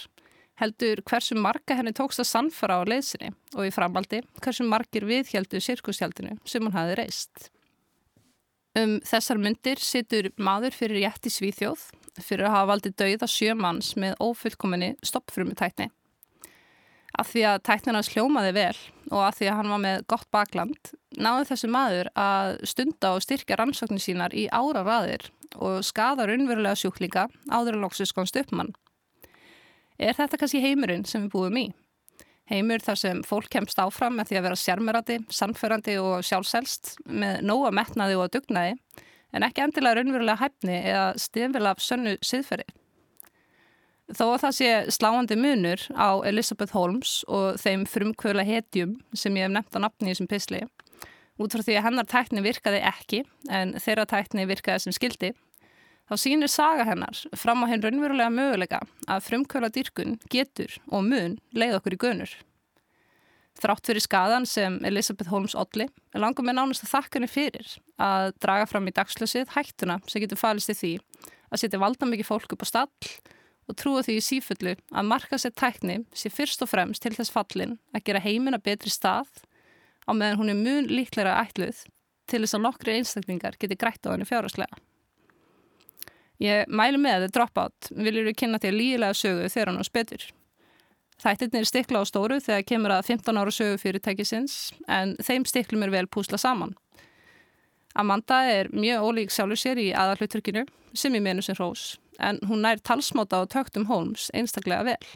heldur hversu marga henni tókst að sannfara á leiðsinni og í framaldi hversu margir viðhjeldu sirkushjaldinu sem hún hafi reist. Um þessar myndir situr maður fyrir rétt í Svíþjóð fyrir að hafa valdið dauða sjö manns með ófullkominni stoppfrumutækni. Af því að tæknina sljómaði vel og af því að hann var með gott bakland náði þessu maður að stunda og styrkja rannsóknir sínar í ára raðir og skada raunverulega sjúklinga áður en loksus komst upp mann. Er þetta kannski heimurinn sem við búum í? Heimur þar sem fólk kemst áfram með því að vera sérmerandi, sannferandi og sjálfselst með nóga metnaði og dugnaði en ekki endilega raunverulega hæfni eða stifil af sönnu siðferði. Þó að það sé sláandi munur á Elizabeth Holmes og þeim frumkvöla hetjum sem ég hef nefnt á nafni í þessum pisli, út frá því að hennar tækni virkaði ekki en þeirra tækni virkaði sem skildi, þá sínir saga hennar fram á henn raunverulega möguleika að frumkvöla dýrkun getur og mun leið okkur í gönur. Þrátt fyrir skadan sem Elizabeth Holmes Odli langar með nánast að þakka henni fyrir að draga fram í dagslösið hættuna sem getur falist í því að setja valda mikið fólk upp á stall og trúa því í sífullu að marka sér tækni sé fyrst og fremst til þess fallin að gera heimina betri stað á meðan hún er mun líklega ætluð til þess að nokkri einstaklingar geti grætt á henni fjárháslega. Ég mælu með að þið dropout viljur við kynna til lígilega sögu þegar hann á spetur. Þættirnir er stikla á stóru þegar kemur að 15 ára sögu fyrirtækisins en þeim stiklum er vel púsla saman. Amanda er mjög ólík sjálfur sér í aðalhutturkinu sem ég menu sem hrós en hún nær talsmáta á töktum Holmes einstaklega vel.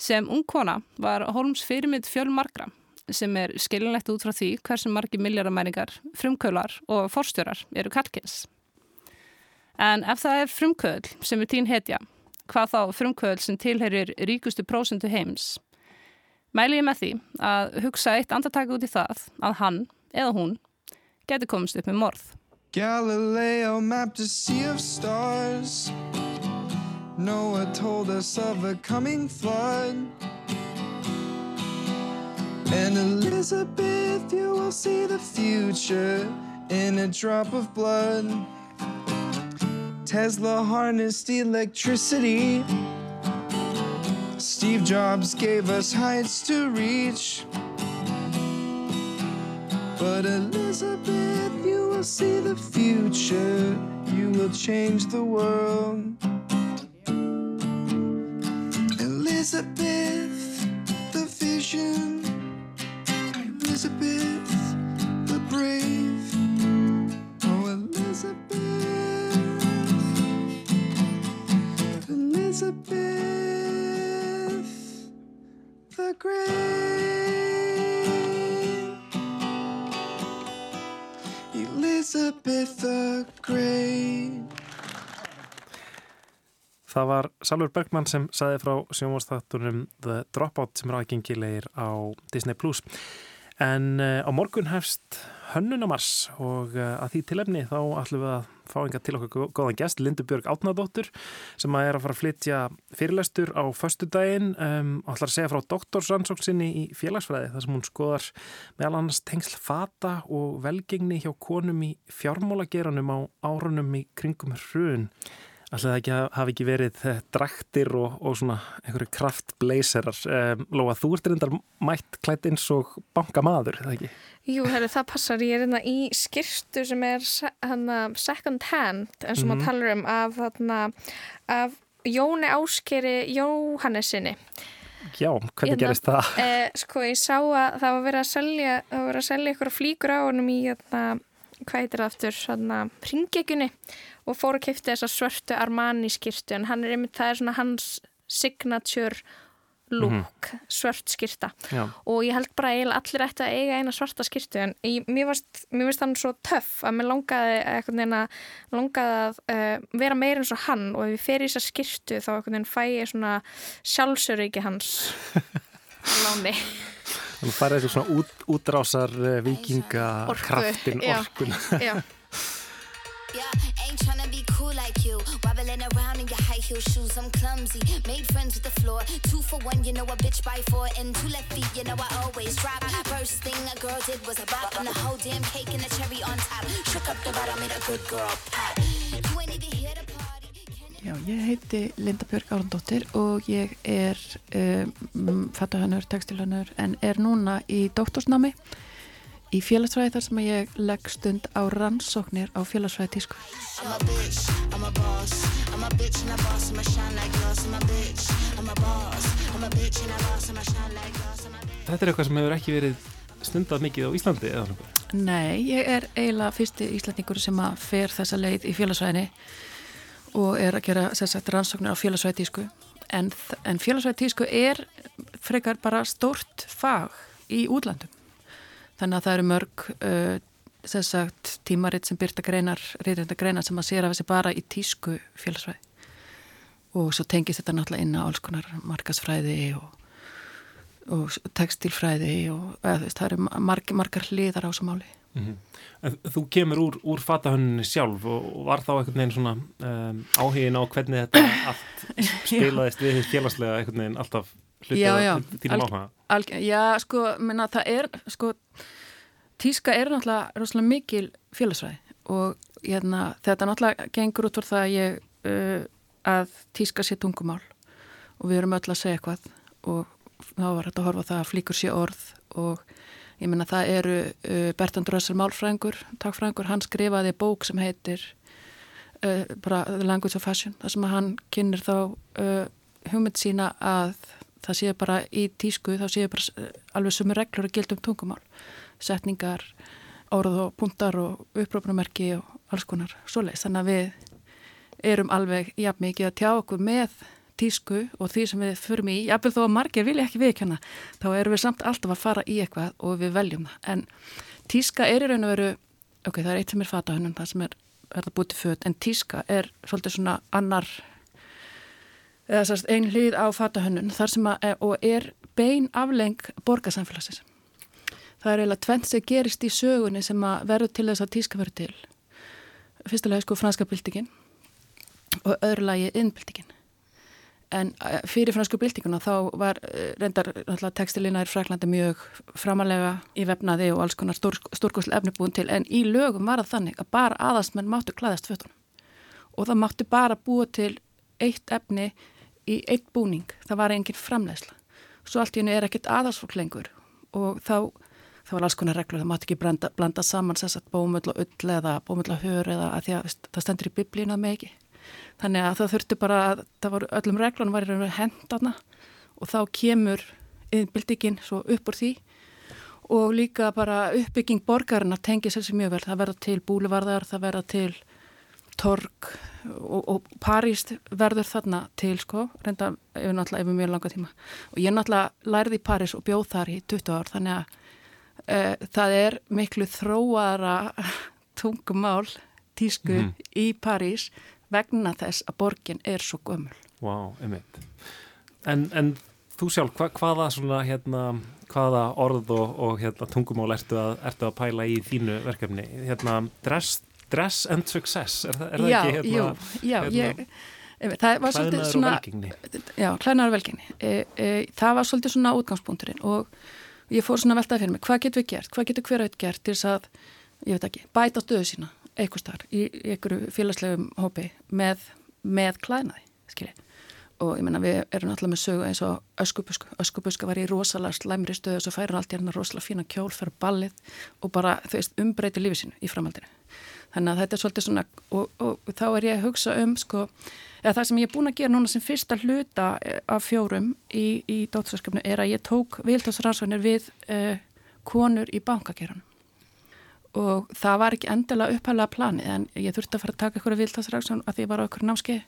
Sem ung kona var Holmes fyrirmynd fjölmarkra sem er skilinlegt út frá því hversu margi milljaramæringar, frumkaular og forstjórar eru kalkins. En ef það er frumkaul sem er tín hetja, hvað þá frumkaul sem tilherir ríkustu prósendu heims, mæli ég með því að hugsa eitt andartaka út í það að hann eða hún geti komist upp með morð. Galileo mapped a sea of stars. Noah told us of a coming flood. And Elizabeth, you will see the future in a drop of blood. Tesla harnessed electricity. Steve Jobs gave us heights to reach. But Elizabeth, you will see the future. You will change the world. Elizabeth, the vision. Elizabeth, the brave. Oh, Elizabeth. Elizabeth, the great. Elizabeth the Great Það var Salur Bergman sem saði frá sjónvastáttunum The Dropout sem er aðgengilegir á Disney. En uh, á morgun hefst hönnunamars og uh, að því tilefni þá ætlum við að fá enga til okkur góðan gæst, Lindu Björg Átnadóttur sem að er að fara að flytja fyrirlæstur á föstudaginn um, og ætlar að segja frá doktorsrannsóksinni í félagsfræði þar sem hún skoðar meðal annars tengsl fata og velgengni hjá konum í fjármálageranum á árunum í kringum hrun. Alltaf það ekki hafi ekki verið eh, draktir og, og svona einhverju kraftbleiserar. Lóa, þú ert reyndar mætt klætt eins og bankamaður, það ekki? Jú, herri, það passar. Ég er hérna í skirtu sem er hana, second hand, eins og mm -hmm. maður talar um, af, hana, af Jóni Áskeri Jóhannesinni. Já, hvernig hérna, gerist það? Eh, sko, ég sá að það var verið að selja, það var verið að selja ykkur flíkur á honum í, hérna, hvað heitir það aftur, svona, ringekjunni og fór að kipta þessa svörtu Armani skirtu en hann er einmitt, það er svona hans signature look, mm -hmm. svört skirta Já. og ég held bara eiginlega allir ætti að eiga eina svarta skirtu en ég, mér finnst hann svo töff að mér langaði eitthvað langaði að uh, vera meira eins og hann og ef ég fer í þessa skirtu þá fæ ég svona sjálfsöryggi hans láni Þannig að það er eitthvað svona út, útrásar uh, vikinga Orku. kraftin orkun Já <laughs> Yeah, Wobbling around in your high heel shoes, I'm clumsy. Made friends with the floor. Two for one, you know a bitch by four. And two left feet, you know I always drop. First thing a girl did was a bop. And the whole damn cake and the cherry on top. Shook up the bottom, made a good girl pop. You ain't even here to party. Já, ég heiti Linda Björg Árandóttir og ég er um, fattahönnur, textilhönnur en er núna í doktorsnami í félagsfræði þar sem ég legg stund á rannsóknir á félagsfræði tísku. Þetta er eitthvað sem hefur ekki verið stundað mikið á Íslandi eða náttúrulega? Nei, ég er eiginlega fyrsti íslandingur sem að fer þessa leið í félagsfræðinni og er að gera sagt, rannsóknir á félagsfræði tísku en, en félagsfræði tísku er frekar bara stórt fag í útlandum þannig að það eru mörg uh, sagt, tímaritt sem byrta greinar, greinar sem að sér af þessi bara í tísku félagsfræði. Og svo tengist þetta náttúrulega inn á alls konar markasfræði og, og textilfræði og eða, það eru marg, margar hliðar á þessu máli. Mm -hmm. Þú kemur úr, úr fatahönninni sjálf og var þá einhvern veginn svona um, áhugin á hvernig þetta allt <laughs> spilaðist við félagslega einhvern veginn alltaf hluti á þínum áhuga. Já, sko, menna það er sko, tíska er náttúrulega rosalega mikil félagsræði og hérna, þetta náttúrulega gengur út fyrir það að ég uh, að tíska sé tungumál og við erum öll að segja eitthvað og þá var þetta að horfa það að flíkur sé orð og ég menna það eru uh, Bertrand Russell Málfrængur takkfrængur, hann skrifaði bók sem heitir uh, bara The Language of Fashion, þar sem hann kynir þá uh, hugmynd sína að það séu bara í tísku þá séu bara uh, alveg sumur reglur að gilda um tungumál setningar, árað og puntar og upprópunamerki og alls konar svoleiðs. Þannig að við erum alveg jafn mikið að tjá okkur með tísku og því sem við förum í, jafnveg þó að margir vilja ekki viðkjanna, þá erum við samt alltaf að fara í eitthvað og við veljum það. En tíska er í raun og veru, ok, það er eitt sem er fatahönnum, það sem er verða búið til föt, en tíska er svolítið svona annar, ein hlýð á fatahönnun, að, og er bein afleng borgarsamfélagsins. Það er eiginlega tvent sem gerist í sögunni sem að verður til þess að tíska verður til. Fyrstulega sko franska byltingin og öðru lagi innbyltingin en eh, fyrir fransku byltinguna þá var eh, reyndar tekstilina í Fraklandi mjög framalega í vefnaði og alls konar stór, stórkoslu efni búin til en í lögum var það þannig að bara aðastmenn máttu klæðast fötunum. Og það máttu bara búa til eitt efni í eitt búning, það var engin framlegsla svo allt í hennu er ekkit aðastfólk lengur. Og þá það var alls konar reglur, það mátti ekki blanda, blanda saman sérsagt bómull og ull eða bómull og hör eða að því að það stendur í biblína með ekki. Þannig að það þurfti bara að það voru öllum reglunum var í raun og hendana og þá kemur yðinbildikinn svo upp úr því. Og líka bara uppbygging borgarna tengið sér sem mjög vel. Það verða til búlivarðar, það verða til torg og, og París verður þarna til sko, reynda yfir náttúrulega yfir mjög langa tíma og ég náttúrulega lærði í París og bjóð þar í 20 ár þannig að Uh, það er miklu þróara <laughs> tungumál tísku mm -hmm. í París vegna þess að borgin er svo gömul. Wow, einmitt. En, en þú sjálf, hva, hvaða, svona, hérna, hvaða orð og, og hérna, tungumál ertu að, ertu að pæla í þínu verkefni? Hérna, dress, dress and success, er, er það já, ekki? Hérna, já, hérna, ég... Það var svolítið svona... Klæðnaður og velgengni. Já, klæðnaður og velgengni. E, e, það var svolítið svona útgangspunkturinn og ég fór svona veltaði fyrir mig, hvað getur við gert, hvað getur hver að gert til þess að, ég veit ekki, bæta stöðu sína eitthvað starf í einhverju félagslegum hópi með með klæðnaði, skilji og ég menna við erum alltaf með sögu eins og öskubuska, öskubuska var í rosalega slæmri stöðu og svo færir allt í hérna rosalega fína kjól fyrir ballið og bara þú veist umbreyti lífið sínu í framhaldinu þannig að þetta er svolítið svona og, og, og þá er ég að hugsa um sko, eða það sem ég er búin að gera núna sem fyrsta hluta eh, af fjórum í, í dóttarskapnu er að ég tók viltásransvænir við uh, konur í bankakeranum og það var ekki endilega upphælega planið en ég þurfti að fara að taka ykkur viltásransvænir að því ég var á ykkur námskeið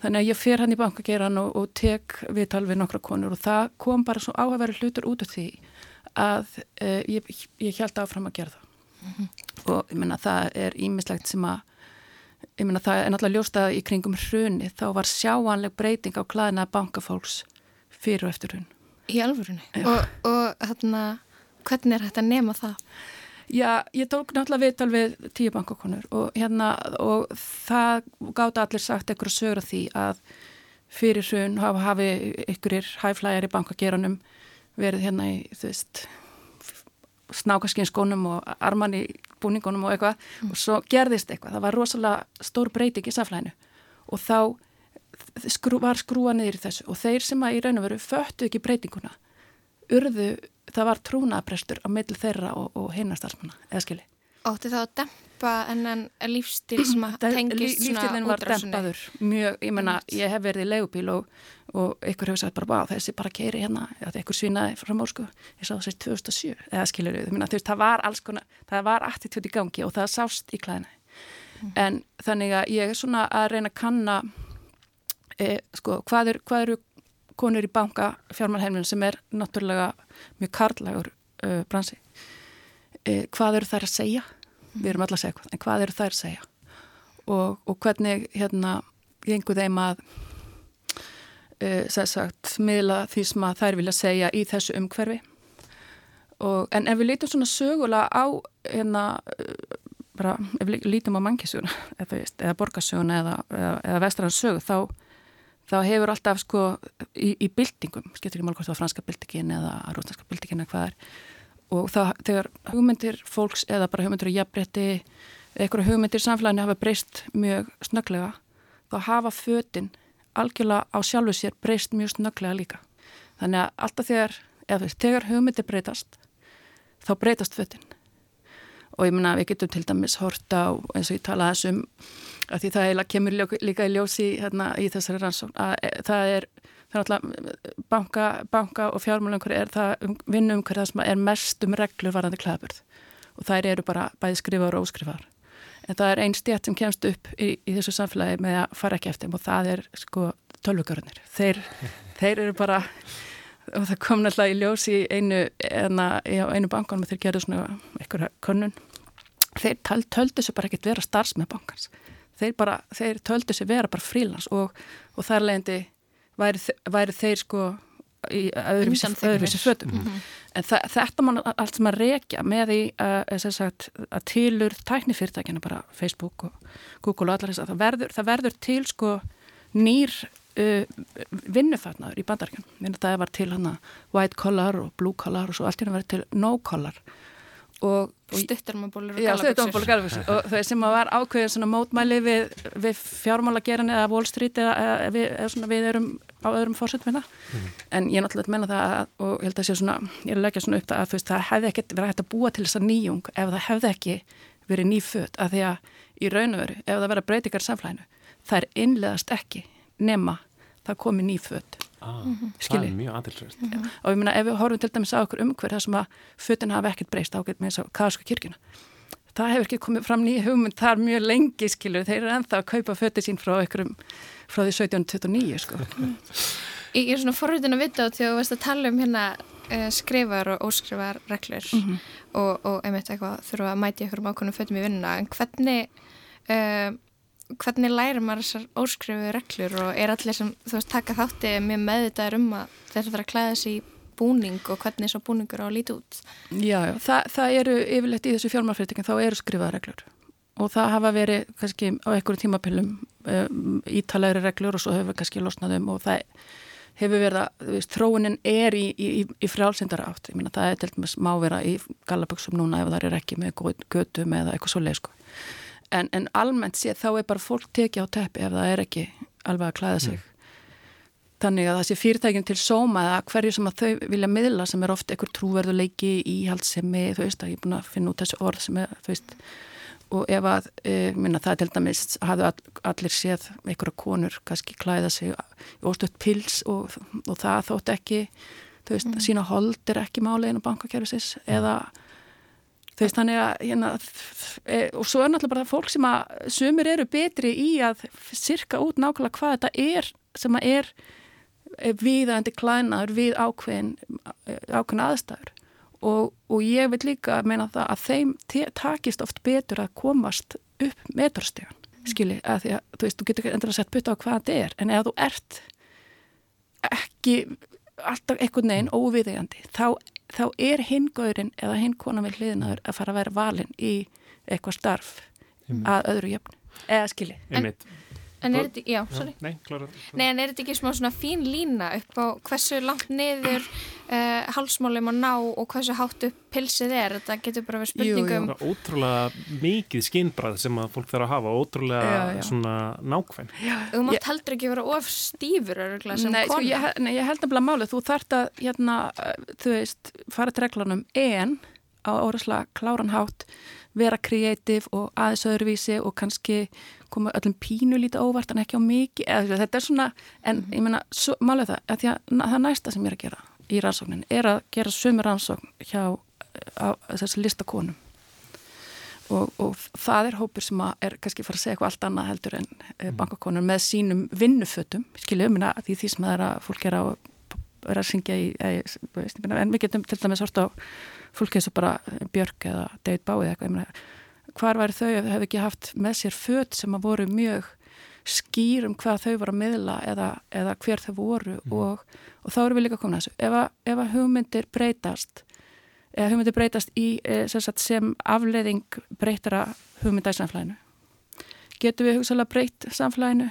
Þannig að ég fer hann í bankageran og, og tek viðtal við nokkra konur og það kom bara svo áhæfæri hlutur út af því að uh, ég, ég held áfram að gera það. Mm -hmm. Og ég menna það er ímislegt sem að, ég menna það er náttúrulega ljóstað í kringum hruni, þá var sjáanleg breyting á klæðina bankafólks fyrir og eftir hrun. Í alvörunni? Og, og hérna, hvernig er þetta að nema það? Já, ég tók náttúrulega viðtal við tíu bankakonur og hérna og það gáta allir sagt einhverju sögur af því að fyrir hrun hafa hafi ykkurir hæflægir í bankageranum verið hérna í þú veist snákaskinskónum og arman í búningunum og eitthvað mm. og svo gerðist eitthvað, það var rosalega stór breyting í samflæðinu og þá skrú, var skrúa niður í þessu og þeir sem að í raun og veru föttu ekki breytinguna urðu, það var trúnaprestur á milli þeirra og, og hinnastarsmanna eða skilji. Ótti þá að dempa enn lífstíl sem að <clears throat> tengist svona Lífstílinn var dempaður mjög, ég menna, ég hef verið í legubíl og, og ykkur hefur sagt bara, bá, þessi bara keiri hérna, ykkur svínaði frá mórsku ég sá þessi 2007, eða skiljur við þú veist, það var alls konar, það var attitút í gangi og það sást í klæðinu mm. en þannig að ég er svona að reyna að kanna e, sko, hvað, er, hvað eru konur í banka fjármálheimlun sem er náttúrulega mjög karlægur uh, bransi? E, hvað eru þær að segja við erum alltaf að segja hvað, en hvað eru þær að segja? Og, og hvernig hérna gengur þeim að e, sagt, miðla því sem að þær vilja segja í þessu umhverfi? Og, en ef við lítum svona sögulega á hérna bara, ef við lítum á mannkísuguna eða, eða borgarsuguna eða, eða, eða vestranssögu þá þá hefur alltaf sko í, í byltingum, skemmtir ekki mál hvort það var franska byltingin eða rúsneska byltingin eða hvað er og það, þegar hugmyndir fólks eða bara hugmyndir í jafnbretti eitthvað hugmyndir samfélaginu hafa breyst mjög snöglega þá hafa fötinn algjörlega á sjálfu sér breyst mjög snöglega líka. Þannig að alltaf þegar, eða þegar hugmyndir breytast þá breytast fötinn og ég menna við getum til dæmis horta eins og ég tala þessum að því það kemur líka í ljósi hérna, í þessari rannsókn að e, það er það er alltaf banka, banka og fjármálungur er það um, vinnum hverða sem er mest um reglur varandi klæðbörð og þær eru bara bæði skrifar og óskrifar en það er einn stjætt sem kemst upp í, í þessu samfélagi með að fara ekki eftir og það er sko tölvugörnir þeir, <laughs> þeir eru bara og það kom náttúrulega í ljós í einu eina, einu bankanum þeir gerðu svona einhverja könnun. Þeir töldu þessu bara ekkert vera starfs með bankans. Þeir, bara, þeir töldu þessu vera bara frílans og, og þar leðandi væri, væri þeir sko í öðruvísi fötum. Mm -hmm. en þetta mann allt sem að rekja með því að, sagt, að tilur tæknifyrirtækina bara Facebook og Google og allar þess að það verður, það verður til sko nýr uh, vinnufatnaður í bandarkjörn það var til hana white collar og blue collar og svo allt hérna verður til no collar og stuttarmabólur og galaböksur og það sem að var ákveðin svona mótmæli við, við fjármálageran eða Wall Street eða, eða, við, eða svona við erum á öðrum fórsett með það mm. en ég náttúrulega menna það að, og ég held að sé svona ég er að leggja svona upp það að veist, það hefði ekki verið hægt að búa til þessa nýjung ef það hefði ekki verið nýfödd að því að í raun og veru ef það verið breytingar samflæðinu það er innlegaðast ekki nema það komi nýfödd Ah, mm -hmm. Það er mjög aðilsverð. Mm -hmm. Og ég meina ef við horfum til dæmis á okkur umhverð þar sem að fötun hafa ekkert breyst ágætt með þess að kaðsku kirkuna. Það hefur ekki komið fram nýja hugmynd þar mjög lengi skilur. Þeir eru enþá að kaupa fötu sín frá okkurum frá því 1729 sko. <laughs> Mm. Ég er svona forröðin að vita á því að þú veist að tala um hérna uh, skrifar og óskrifar reglur -hmm. og, og einmitt eitthvað þurfa að mæti okkur um ákveðnum fötum í vinnuna en hvernig uh, hvernig lærir maður þessar óskrifu reglur og er allir sem þú veist taka þátti mjög meðvitaður um að þeir þarf að klæða þessi búning og hvernig þessu búningur á að líti út? Já, já það, það eru yfirlegt í þessu fjármálfyrirtekin þá eru skrifaða reglur. Og það hafa verið kannski á einhverju tímapillum um, ítalegri reglur og svo hefur kannski losnaðum og það hefur verið að veist, þróunin er í, í, í frjálsindara átt, ég meina það er til dæmis má vera í galaböksum núna ef það er ekki með götu með eitthvað svo leið sko en, en almennt sé þá er bara fólk tekið á teppi ef það er ekki alveg að klæða sig. Þannig að það sé fyrirtækjum til sóma eða hverju sem að þau vilja miðla sem er oft einhver trúverðuleiki íhaldsemi, þú veist að ég er búin að finna út þessu orð sem er, þú veist. Og ef að, e, minna það til dæmis hafðu all, allir séð einhverja konur kannski klæða sig í óstöðt pils og, og það þótt ekki þú veist, mm. sína hold er ekki máli einu bankakerfisins eða þú veist, þannig að hérna, e, og svo er náttúrulega bara fólk sem að sumir eru betri í að sirka út nákvæmlega hvað þetta er sem að er viðandi klænaður við ákveðin ákveðin aðstæður. Og, og ég vil líka meina það að þeim takist oft betur að komast upp metrostíðan, skilji, að því að þú veist, þú getur endur að setja butta á hvað þetta er en ef þú ert ekki alltaf einhvern veginn óviðegandi, þá, þá er hingaurin eða hingkona við hliðinaður að fara að vera valin í eitthvað starf að öðru jöfn, eða skilji. En, En er þetta, já, sorry. Nei, klára. Nei, en er þetta ekki smá svona fín lína upp á hversu langt niður uh, halsmálum að ná og hversu hátt upp pilsið er? Þetta getur bara verið spurningum. Jú, jú. Ótrúlega mikið skinnbræð sem að fólk þarf að hafa, ótrúlega já, já. svona nákvæm. Þú mátt ég... heldur ekki vera of stífur öruglega sem nei, kona. Sko, ég, nei, ég held nefnilega málið, þú þart að, hérna, þú veist, fara til reglunum en á orðslega kláranhátt vera kreatív og aðeins öðruvísi og kannski koma öllum pínu lítið óvart en ekki á mikið eða, þetta er svona, en mm -hmm. ég menna málega það, að að, það næsta sem ég er að gera í rannsóknin er að gera sömur rannsókn hjá þessi listakonum og, og það er hópur sem er kannski fara að segja eitthvað allt annað heldur en mm. bankakonur með sínum vinnufötum skilja um hérna því því sem það er að fólk er að vera að syngja í, en við getum til dæmis hort á fólk eins og bara Björk eða David Bowie eða eitthvað, hvar væri þau ef þau hefði ekki haft með sér född sem að voru mjög skýr um hvað þau voru að miðla eða, eða hver þau voru mm. og, og þá eru við líka komin að þessu. Ef að, ef að hugmyndir breytast eða hugmyndir breytast í eh, sem, sem afleiðing breytara hugmynda í samflæðinu getur við hugsalega breytt samflæðinu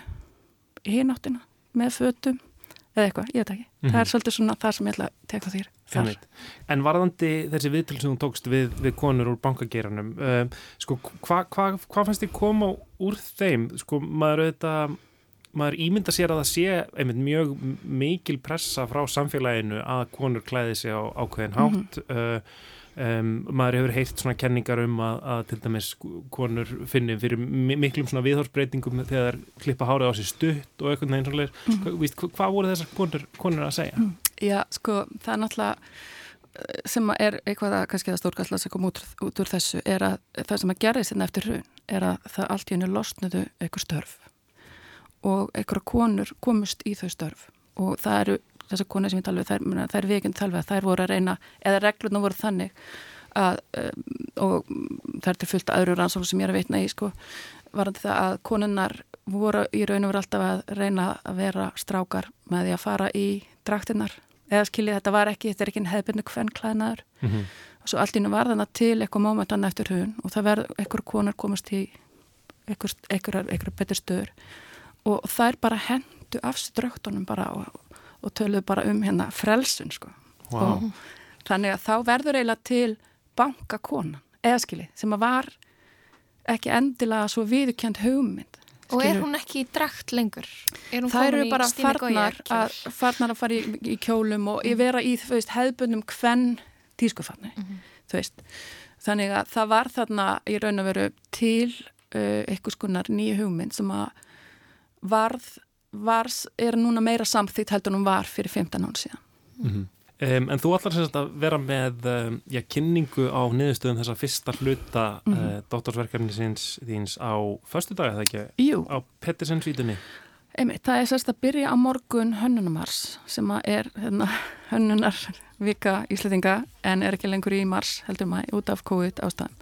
í hináttina með föddum eða eitthvað, ég veit ekki. Mm -hmm. Það er mhm. svolítið svona það sem ég ætla að teka þér. En varðandi þessi viðtölu sem þú tókst við, við konur úr bankageranum, uh, sko, hvað hva, hva fannst þið koma úr þeim? Sko, maður auðvitað, maður ímynda sér að það sé einmitt mjög mikil pressa frá samfélaginu að konur klæði sig á ákveðin hátt. Mm -hmm. uh, Um, maður hefur heyrt svona kenningar um að, að til dæmis konur finni fyrir miklum svona viðhorsbreytingum þegar klippa hárið á sér stutt og eitthvað neins mm. hvað, hvað voru þessar konur, konur að segja? Mm. Já, sko, það er náttúrulega eh, sem er eitthvað að kannski það stórkallast að koma út, út úr þessu er að það sem að gera þessi eftir hrun er að það allt í hennu losnuðu eitthvað störf og eitthvað konur komust í þau störf og það eru þessar konur sem ég tala við, þær, þær vikinn tala við, þær voru að reyna, eða reglurna voru þannig að, um, og það er til fullt aðru rannsókn sem ég er að veitna í, sko, varandi það að konunnar voru í raun og veru alltaf að reyna að vera strákar með því að fara í draktinnar, eða skiljið þetta var ekki, þetta er ekki hefðbyrnu hvern klæðnaður mm -hmm. og svo allt ínum var þannig til eitthvað mómentan eftir hún og það verður eitthvað konar komast í eitthvað betur stöður og það er bara hendu af sér dröktunum bara og og töluðu bara um hérna frelsun sko wow. og þannig að þá verður eiginlega til bankakonan, eða skilji sem að var ekki endilega svo viðkjönd hugmynd. Og er hún ekki í drakt lengur? Það eru bara farnar að, farnar að fara í, í kjólum og mm. vera í veist, hefðbundum hvenn tískufarni mm -hmm. þannig að það var þarna í raun og veru til uh, eitthvað skonar nýju hugmynd sem að varð var, er núna meira samþýtt heldur hún var fyrir 15 án síðan. Mm -hmm. Um, en þú ætlar semst að vera með um, já, kynningu á niðurstöðum þessa fyrsta hluta mm -hmm. uh, doktorsverkefni síns þíns á förstu dag, eða ekki? Jú. Á Pettersensvítunni? Það er sérst að byrja á morgun hönnunumars sem er hérna, <laughs> hönnunarvika íslitinga en er ekki lengur í mars heldur maður út af COVID ástæðan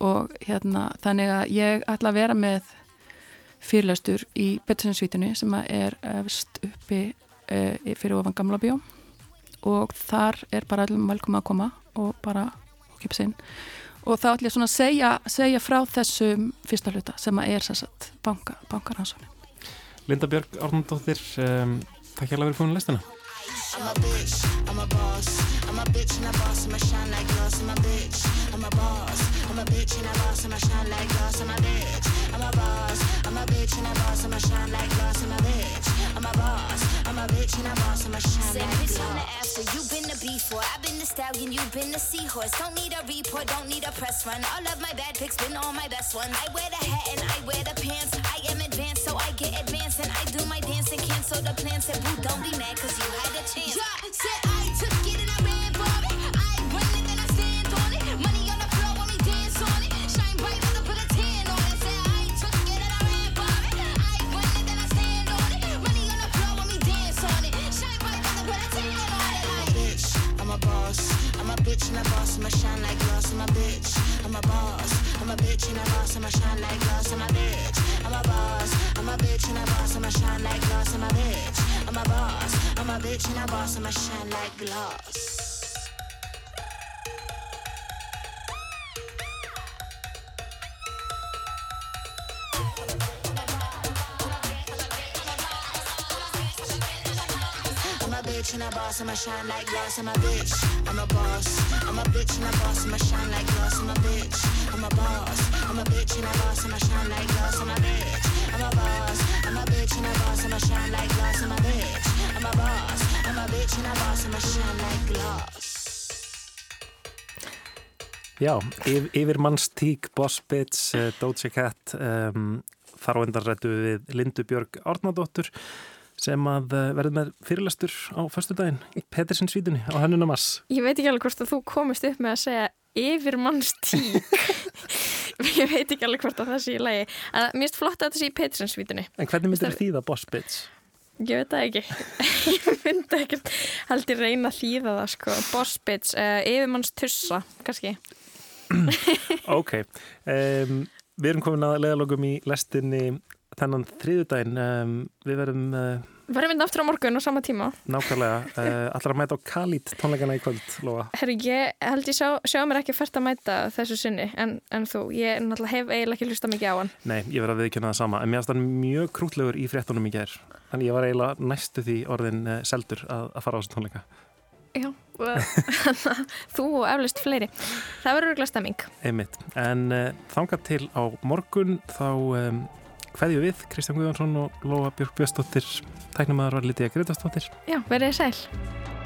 og hérna þannig að ég ætla að vera með fyrirlastur í Pettersinsvítinu sem er efst uppi uh, fyrir ofan Gamla bjó og þar er bara allum velkoma að koma og bara okkipa sinn og þá ætlum ég svona að segja, segja frá þessum fyrsta hluta sem er sérsagt banka, bankaransóni Linda Björg Árnandóttir um, Takk hjá að vera komin að lestina I'm a bitch, I'm a boss I'm a bitch and a boss, I'm a shine like gloss I'm a bitch, I'm a boss I'm a bitch and a boss, I'ma shine like glass, I'm a bitch. I'm a boss, I'm a bitch and a boss, I'ma shine like glass, I'm a bitch. I'm a boss, I'm a bitch and a boss, I'ma shine Say like bitch glass. on the after, you been the before. I've been the stallion, you've been the seahorse. Don't need a report, don't need a press run. All of my bad pics been all my best ones. I wear the hat and I wear the pants. I am advanced, so I get advanced. And I do my dance and cancel the plans. Said, boo, don't be mad, cause you had a chance. Yeah, said I took it and I ran for it. I run it and I stand on it. Money on the floor when we dance on it. Shine bright, mother, put a tan on it. Said I took it and I ran for it. I run it and I stand on it. Money on the floor when we dance on it. Shine bright, mother, put a tan on it. I'm a bitch, I'm a boss. I'm a bitch and a boss, I'ma shine like glass. I'm a bitch, I'm a boss. I'm a bitch and a boss, I'ma shine like glass. I'm a bitch, I'm a boss. I'm a bitch and a boss, I'ma shine like glass. I'm a bitch, I'm a boss. I'm a bitch and a boss, I'ma shine like glass. Bitch and a boss, I'ma shine like glass. I'm a bitch, I'm a boss. I'm a bitch and a boss, I'ma shine like glass. I'm a bitch, I'm a boss. I'm a bitch and a boss, I'ma shine like glass. I'm a bitch, I'm a boss. I'm a bitch and a boss, I'ma shine like glass. I'm a bitch, I'm a boss. I'm a bitch and a boss, I'ma shine like glass. Já, yf, yfirmannstík, Boss Bitch, uh, Doja Cat, um, þar á endan rættu við Lindu Björg Árnadóttur sem að uh, verður með fyrirlestur á föstudaginn í Pettersins vítunni á hennuna mass. Ég veit ekki alveg hvort að þú komist upp með að segja yfirmannstík. <laughs> ég veit ekki alveg hvort að það sé í lagi. En mér finnst flott að þetta sé í Petrinsvítunni. En hvernig myndir þýða Boss Bitch? Ég veit það ekki. <laughs> ég myndi ekki held ég reyna að þýða það sko. Boss bitch, uh, yfirmannstussa, kannski. <clears throat> Ok, um, við erum komin að leiðalogum í lestinni þennan þriðudaginn. Um, við verðum uh, Varum við aftur á morgun á sama tíma? nákvæmlega <laughs> uh, allar að mæta á Khalid tónleikana í kvöld, Lóa. Herri, ég held ég sjá, sjá mér ekki fært að mæta þessu sinni en, en þú, ég náttúrulega hef eiginlega ekki hlusta mikið á hann. Nei, ég verði að viðkjöna það sama, en mér hann mjög krútlegur í fréttunum í gær. Þannig ég var eiginlega næstu því orðin uh, seldur að, að fara á þessu tónleika. Já, <laughs> þú og eflust fleiri. Það verður örgulega stemming. Einmitt. En þangað til á morgun þá um, hverju við, Kristján Guðjónsson og Lóa Björk Björnsdóttir, tæknumæður var Lítið Gretastóttir. Já, verðið sæl.